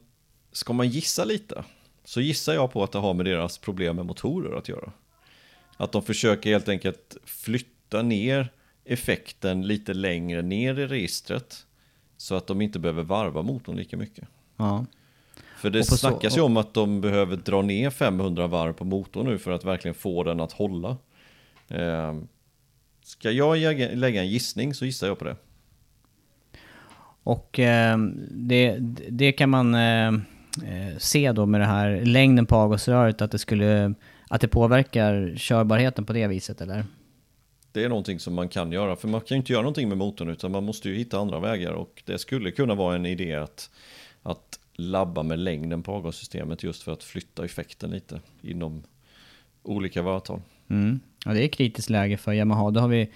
ska man gissa lite så gissar jag på att det har med deras problem med motorer att göra. Att de försöker helt enkelt flytta ner effekten lite längre ner i registret så att de inte behöver varva motorn lika mycket. Ja. För det på så- snackas ju om att de behöver dra ner 500 varv på motorn nu för att verkligen få den att hålla. Eh, ska jag lägga en gissning så gissar jag på det. Och eh, det, det kan man eh, se då med det här längden på avgasröret, att det skulle att det påverkar körbarheten på det viset eller? Det är någonting som man kan göra, för man kan ju inte göra någonting med motorn utan man måste ju hitta andra vägar och det skulle kunna vara en idé att, att labba med längden på avgassystemet just för att flytta effekten lite inom olika varvtal. Mm. Ja, det är kritiskt läge för Yamaha. Det har vi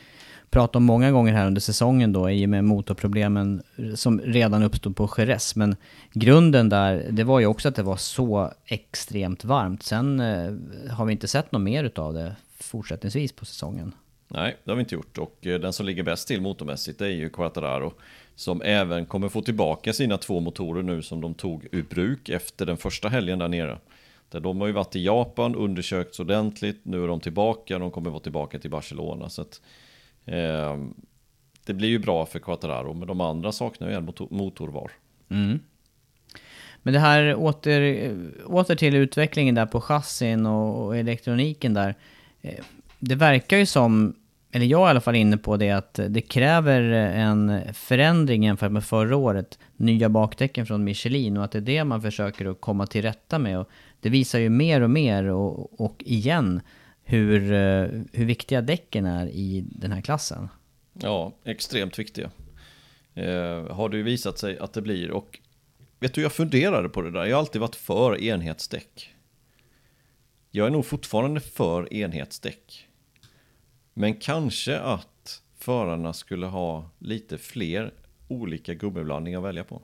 pratat om många gånger här under säsongen då i och med motorproblemen som redan uppstod på Jerez. Men grunden där, det var ju också att det var så extremt varmt. Sen eh, har vi inte sett något mer utav det fortsättningsvis på säsongen. Nej, det har vi inte gjort och eh, den som ligger bäst till motormässigt det är ju Quattararo som även kommer få tillbaka sina två motorer nu som de tog ur bruk efter den första helgen där nere. Där de har ju varit i Japan, undersökts ordentligt, nu är de tillbaka, de kommer vara tillbaka till Barcelona. Så att, eh, det blir ju bra för Quattararo, men de andra saknar ju en motor, motor var. Mm. Men det här åter, åter till utvecklingen där på chassin och, och elektroniken där. Eh, det verkar ju som, eller jag är i alla fall inne på det, att det kräver en förändring jämfört med förra året. Nya bakdäcken från Michelin och att det är det man försöker att komma till rätta med. Och det visar ju mer och mer och, och igen hur, eh, hur viktiga däcken är i den här klassen. Ja, extremt viktiga. Eh, har det ju visat sig att det blir och vet du, jag funderade på det där. Jag har alltid varit för enhetsdäck. Jag är nog fortfarande för enhetsdäck. Men kanske att förarna skulle ha lite fler olika gummiblandningar att välja på.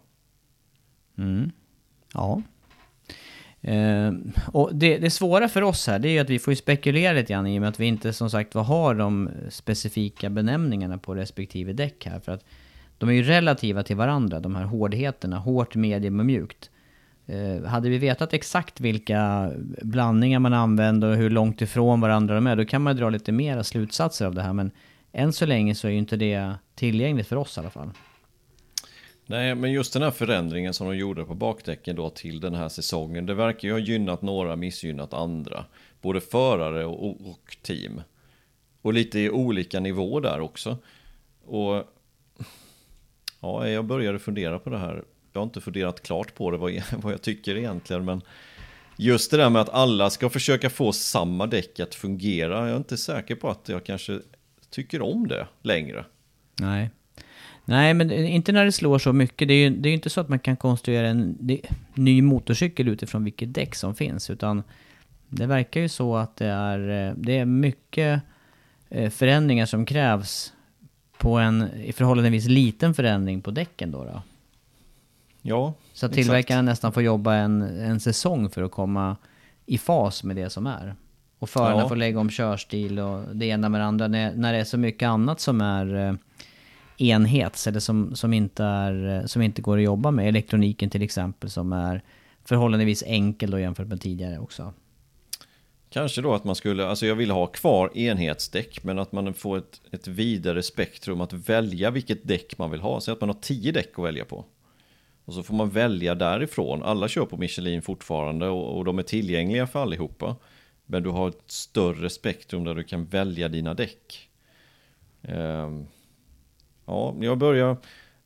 Mm. Ja. Eh, och det, det svåra för oss här, det är ju att vi får ju spekulera lite grann i och med att vi inte som sagt har de specifika benämningarna på respektive däck här. För att de är ju relativa till varandra, de här hårdheterna. Hårt, medium och mjukt. Eh, hade vi vetat exakt vilka blandningar man använder och hur långt ifrån varandra de är, då kan man dra lite mera slutsatser av det här. Men än så länge så är ju inte det tillgängligt för oss i alla fall. Nej, men just den här förändringen som de gjorde på bakdäcken då till den här säsongen, det verkar ju ha gynnat några, missgynnat andra. Både förare och, och team. Och lite i olika nivå där också. Och ja, jag började fundera på det här. Jag har inte funderat klart på det, vad, vad jag tycker egentligen, men just det där med att alla ska försöka få samma däck att fungera, jag är inte säker på att jag kanske tycker om det längre. Nej. Nej, men inte när det slår så mycket. Det är ju det är inte så att man kan konstruera en ny motorcykel utifrån vilket däck som finns. Utan det verkar ju så att det är, eh, det är mycket eh, förändringar som krävs på en i förhållandevis liten förändring på däcken då. då. Ja, Så att tillverkaren nästan får jobba en, en säsong för att komma i fas med det som är. Och förarna Ja. får lägga om körstil och det ena med det andra. När, när det är så mycket annat som är enhet enhets eller som, som, inte är, eh, som inte går att jobba med. Elektroniken till exempel som är förhållandevis enkel då jämfört med tidigare också. Kanske då att man skulle, alltså jag vill ha kvar enhetsdäck men att man får ett, ett vidare spektrum att välja vilket däck man vill ha. Så att man har tio däck att välja på. Och så får man välja därifrån. Alla kör på Michelin fortfarande och, och de är tillgängliga för allihopa. Men du har ett större spektrum där du kan välja dina däck. Um ja, jag börjar,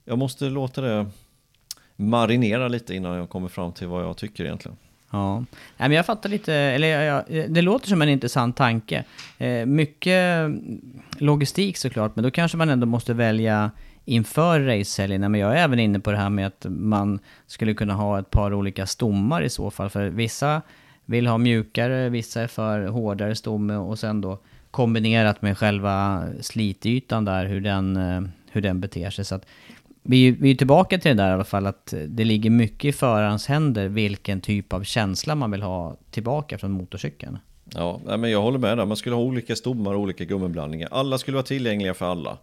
jag måste låta det marinera lite innan jag kommer fram till vad jag tycker egentligen. Ja, Nej, men jag fattar lite, eller jag, jag, det låter som en intressant tanke. Eh, mycket logistik såklart, men då kanske man ändå måste välja inför racehelgerna. Men jag är även inne på det här med att man skulle kunna ha ett par olika stommar i så fall. För vissa vill ha mjukare, vissa är för hårdare stomme och sen då kombinerat med själva slitytan där, hur den, eh, hur den beter sig. Så att vi, vi är tillbaka till det där i alla fall, att det ligger mycket i förarens händer vilken typ av känsla man vill ha tillbaka från motorcykeln. Ja, men jag håller med där. Man skulle ha olika stommar och olika gummiblandningar. Alla skulle vara tillgängliga för alla.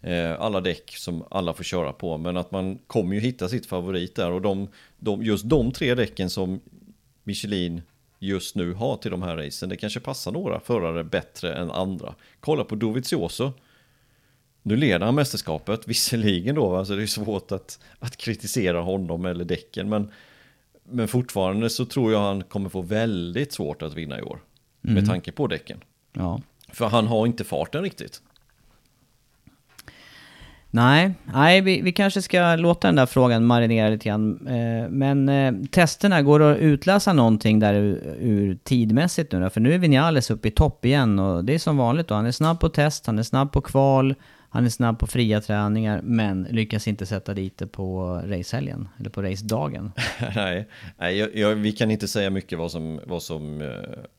Eh, alla däck som alla får köra på. Men att man kommer ju hitta sitt favorit där. Och de, de, just de tre däcken som Michelin just nu har till de här racen. Det kanske passar några förare bättre än andra. Kolla på Dovizioso. Nu leder han mästerskapet, visserligen då, alltså det är svårt att, att kritisera honom eller däcken, men, men fortfarande så tror jag han kommer få väldigt svårt att vinna i år. Med tanke på däcken. Ja. För han har inte farten riktigt. Nej, nej vi, vi kanske ska låta den där frågan marinera lite grann. Eh, men eh, testerna, går det att utläsa någonting där ur, ur tidmässigt nu då? För nu är Vinales uppe i topp igen och det är som vanligt då. Han är snabb på test, han är snabb på kval, han är snabb på fria träningar, men lyckas inte sätta dit det på racehelgen, eller på racedagen. nej, nej jag, jag, vi kan inte säga mycket vad som, vad som eh,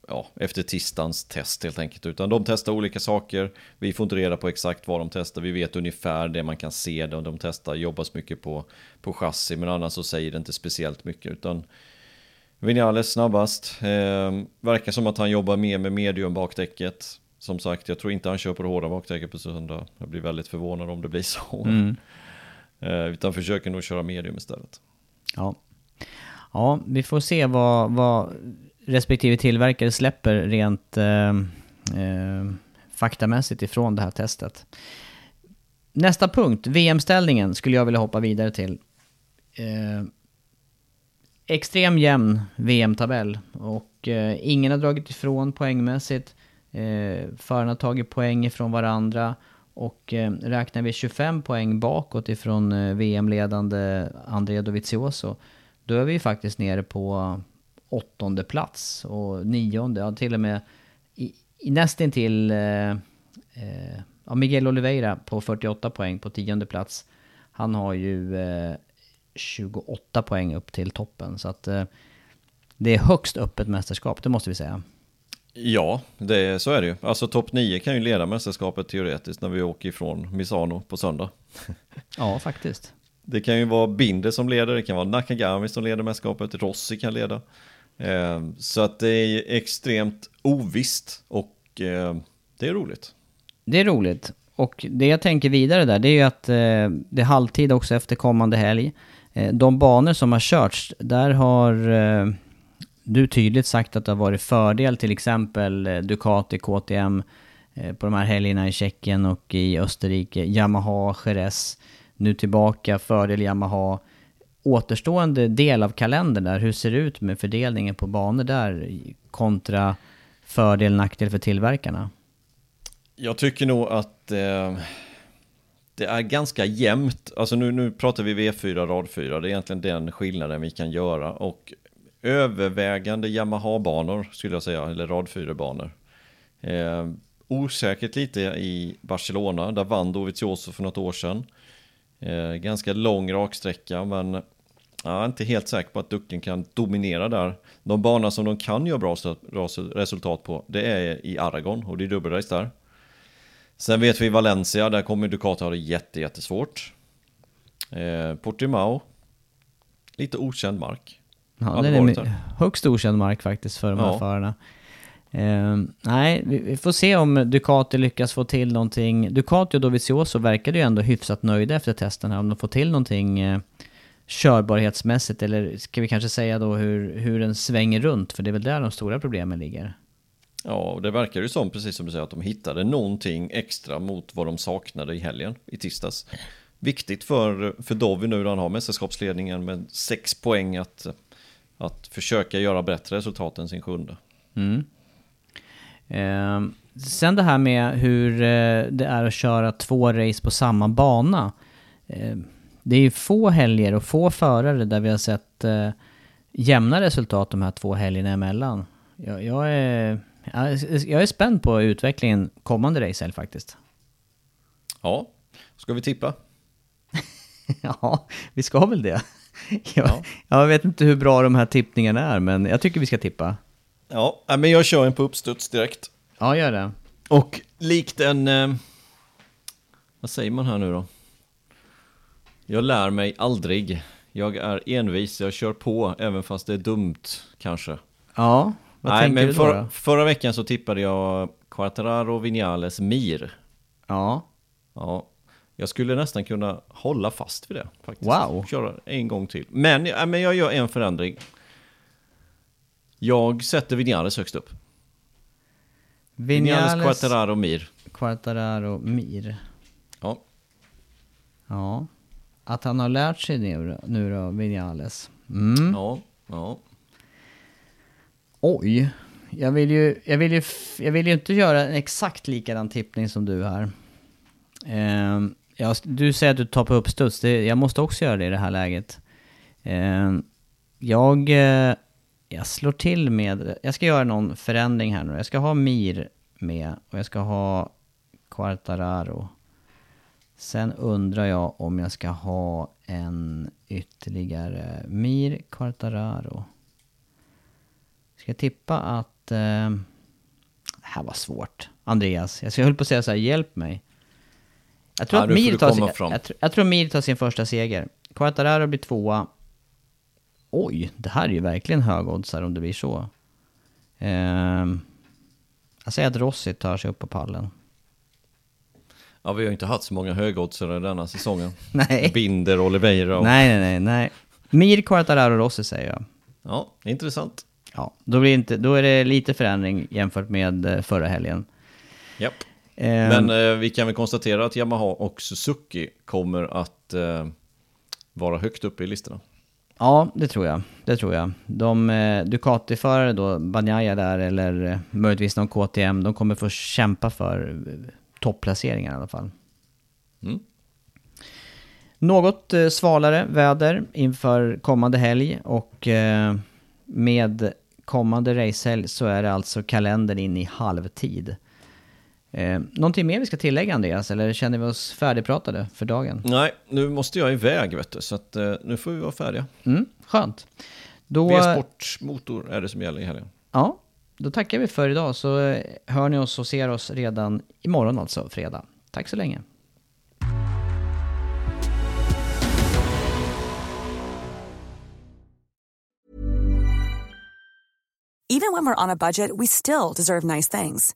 ja, efter tisdagens test helt enkelt. Utan de testar olika saker. Vi får inte reda på exakt vad de testar. Vi vet ungefär det man kan se. De, De testar, jobbas mycket på, på chassi, men annars så säger det inte speciellt mycket. Utan Vinales snabbast. Eh, verkar som att han jobbar mer med medium bakdäcket. Som sagt, jag tror inte han kör på det hårda bakdäcket på söndag. Jag blir väldigt förvånad om det blir så. Mm. Eh, utan försöker nog köra medium istället. Ja. Ja, vi får se vad, vad respektive tillverkare släpper rent eh, eh, faktamässigt ifrån det här testet. Nästa punkt, VM-ställningen, skulle jag vilja hoppa vidare till. Eh, extrem jämn VM-tabell och eh, ingen har dragit ifrån poängmässigt. Eh, förarna har tagit poäng ifrån varandra och eh, räknar vi 25 poäng bakåt ifrån eh, VM-ledande Andrea Dovizioso då är vi ju faktiskt nere på åttonde plats och nionde, ja till och med i, i nästintill eh, eh, ja, Miguel Oliveira på 48 poäng på tionde plats. Han har ju eh, 28 poäng upp till toppen. Så att eh, det är högst öppet mästerskap, det måste vi säga. Ja, det, så är det ju. Alltså topp 9 kan ju leda mästerskapet teoretiskt när vi åker ifrån Misano på söndag. Ja, faktiskt. Det kan ju vara Binder som leder, det kan vara Nakagami som leder mästerskapet, Rossi kan leda. Eh, så att det är extremt ovisst och eh, det är roligt. Det är roligt. Och det jag tänker vidare där, det är ju att eh, det är halvtid också efter kommande helg. Eh, de banor som har körts, där har eh, du tydligt sagt att det har varit fördel, till exempel eh, Ducati, KTM, eh, på de här helgerna i Tjeckien och i Österrike, Yamaha, Jerez, nu tillbaka, fördel Yamaha. Återstående del av kalendern där, hur ser det ut med fördelningen på banor där kontra fördel, nackdel för tillverkarna? Jag tycker nog att eh, det är ganska jämnt. Alltså nu, nu pratar vi V4, rad 4. Det är egentligen den skillnaden vi kan göra. Och övervägande Yamaha-banor skulle jag säga, eller rad 4-banor. Eh, osäkert lite i Barcelona, där vann Dovizioso för något år sedan. Eh, ganska lång raksträcka, men jag är inte helt säker på att Ducken kan dominera där. De banor som de kan göra bra resultat på, det är i Aragon och det är dubbelrace där. Sen vet vi Valencia, där kommer Ducati ha det jätte, jättesvårt. Eh, Portimao, lite okänd mark. Ja, det är högst okänd mark faktiskt för de här ja. förarna. Eh, nej, vi, får se om Ducati lyckas få till någonting. Ducati och Dovizioso verkade ju ändå hyfsat nöjda efter testen här, om de får till någonting eh, körbarhetsmässigt, eller ska vi kanske säga då hur, hur den svänger runt, för det är väl där de stora problemen ligger. Ja, och det verkar ju som, precis som du säger, att de hittade någonting extra mot vad de saknade i helgen, i tisdags. Viktigt för, för Dovi nu när han har mästerskapsledningen med sex poäng att, att försöka göra bättre resultat än sin sjunde. Mm. Eh, sen det här med hur eh, det är att köra två race på samma bana. Eh, det är ju få helger och få förare där vi har sett eh, jämna resultat de här två helgerna emellan. Jag, jag är jag är spänd på utvecklingen kommande racehelg faktiskt. Ja, ska vi tippa? ja, vi ska väl det. Jag, ja. jag vet inte hur bra de här tippningarna är, men jag tycker vi ska tippa. Ja, men jag kör en på uppstuds direkt. Ja, gör det. Och likt en... Eh, vad säger man här nu då? Jag lär mig aldrig. Jag är envis, jag kör på även fast det är dumt kanske. Ja, vad Nej, men för, då? förra veckan så tippade jag Quartararo Vinales Mir. Ja. Ja. Jag skulle nästan kunna hålla fast vid det faktiskt. Wow. Köra en gång till. Men, ja, men jag gör en förändring. Jag sätter Vinales högst upp. Vinales, Vinales Quartararo Mir. Quartararo Mir. Ja. Ja. Att han har lärt sig nu, nu då, Vinales. Mm. Ja, ja. Oj. Jag vill ju, jag vill ju, jag vill ju inte göra en exakt likadan tippning som du här. Eh, Ja, du säger att du tar på uppstuds. Det, jag måste också göra det i det här läget. Eh, jag, eh, jag slår till med... Jag ska göra någon förändring här nu. Jag ska ha Mir med och jag ska ha Quartararo. Sen undrar jag om jag ska ha en ytterligare Mir Quartararo. Ska jag tippa att... Eh, det här var svårt. Andreas, jag höll på att säga så här, hjälp mig. Jag tror, ja, att Mir tar sin, jag, jag, tror Mir tar sin första seger. Quartararo blir tvåa. Oj, det här är ju verkligen högoddsare om det blir så. Eh, jag säger att Rossi tar sig upp på pallen. Ja, vi har ju inte haft så många högoddsare denna säsongen. nej. Binder, Oliveira och... Nej, nej, nej, nej. Mir, Quartararo, Rossi säger jag. Ja, intressant. Ja, då, blir inte, då är det lite förändring jämfört med eh, förra helgen. Japp. Eh, Men eh, vi kan väl konstatera att Yamaha och Suzuki kommer att eh, vara högt uppe i listorna. Ja, det tror jag. Det tror jag. De eh, Ducati-förare då, Banjaya där eller eh, möjligtvis någon KTM, de kommer få kämpa för eh, topplaceringar i alla fall. Mm. Något eh, svalare väder inför kommande helg och eh, med kommande racehelg så är det alltså kalendern in i halvtid. Eh, någonting mer vi ska tillägga Andreas, eller känner vi oss färdigpratade för dagen? Nej, nu måste jag iväg vet du, så att, eh, nu får vi vara färdiga. Mm, skönt. Då, V-sportmotor är det som gäller i helgen. Ja, då tackar vi för idag så eh, hör ni oss och ser oss redan imorgon alltså, fredag. Tack så länge. Even when we're on a budget, we still deserve nice things.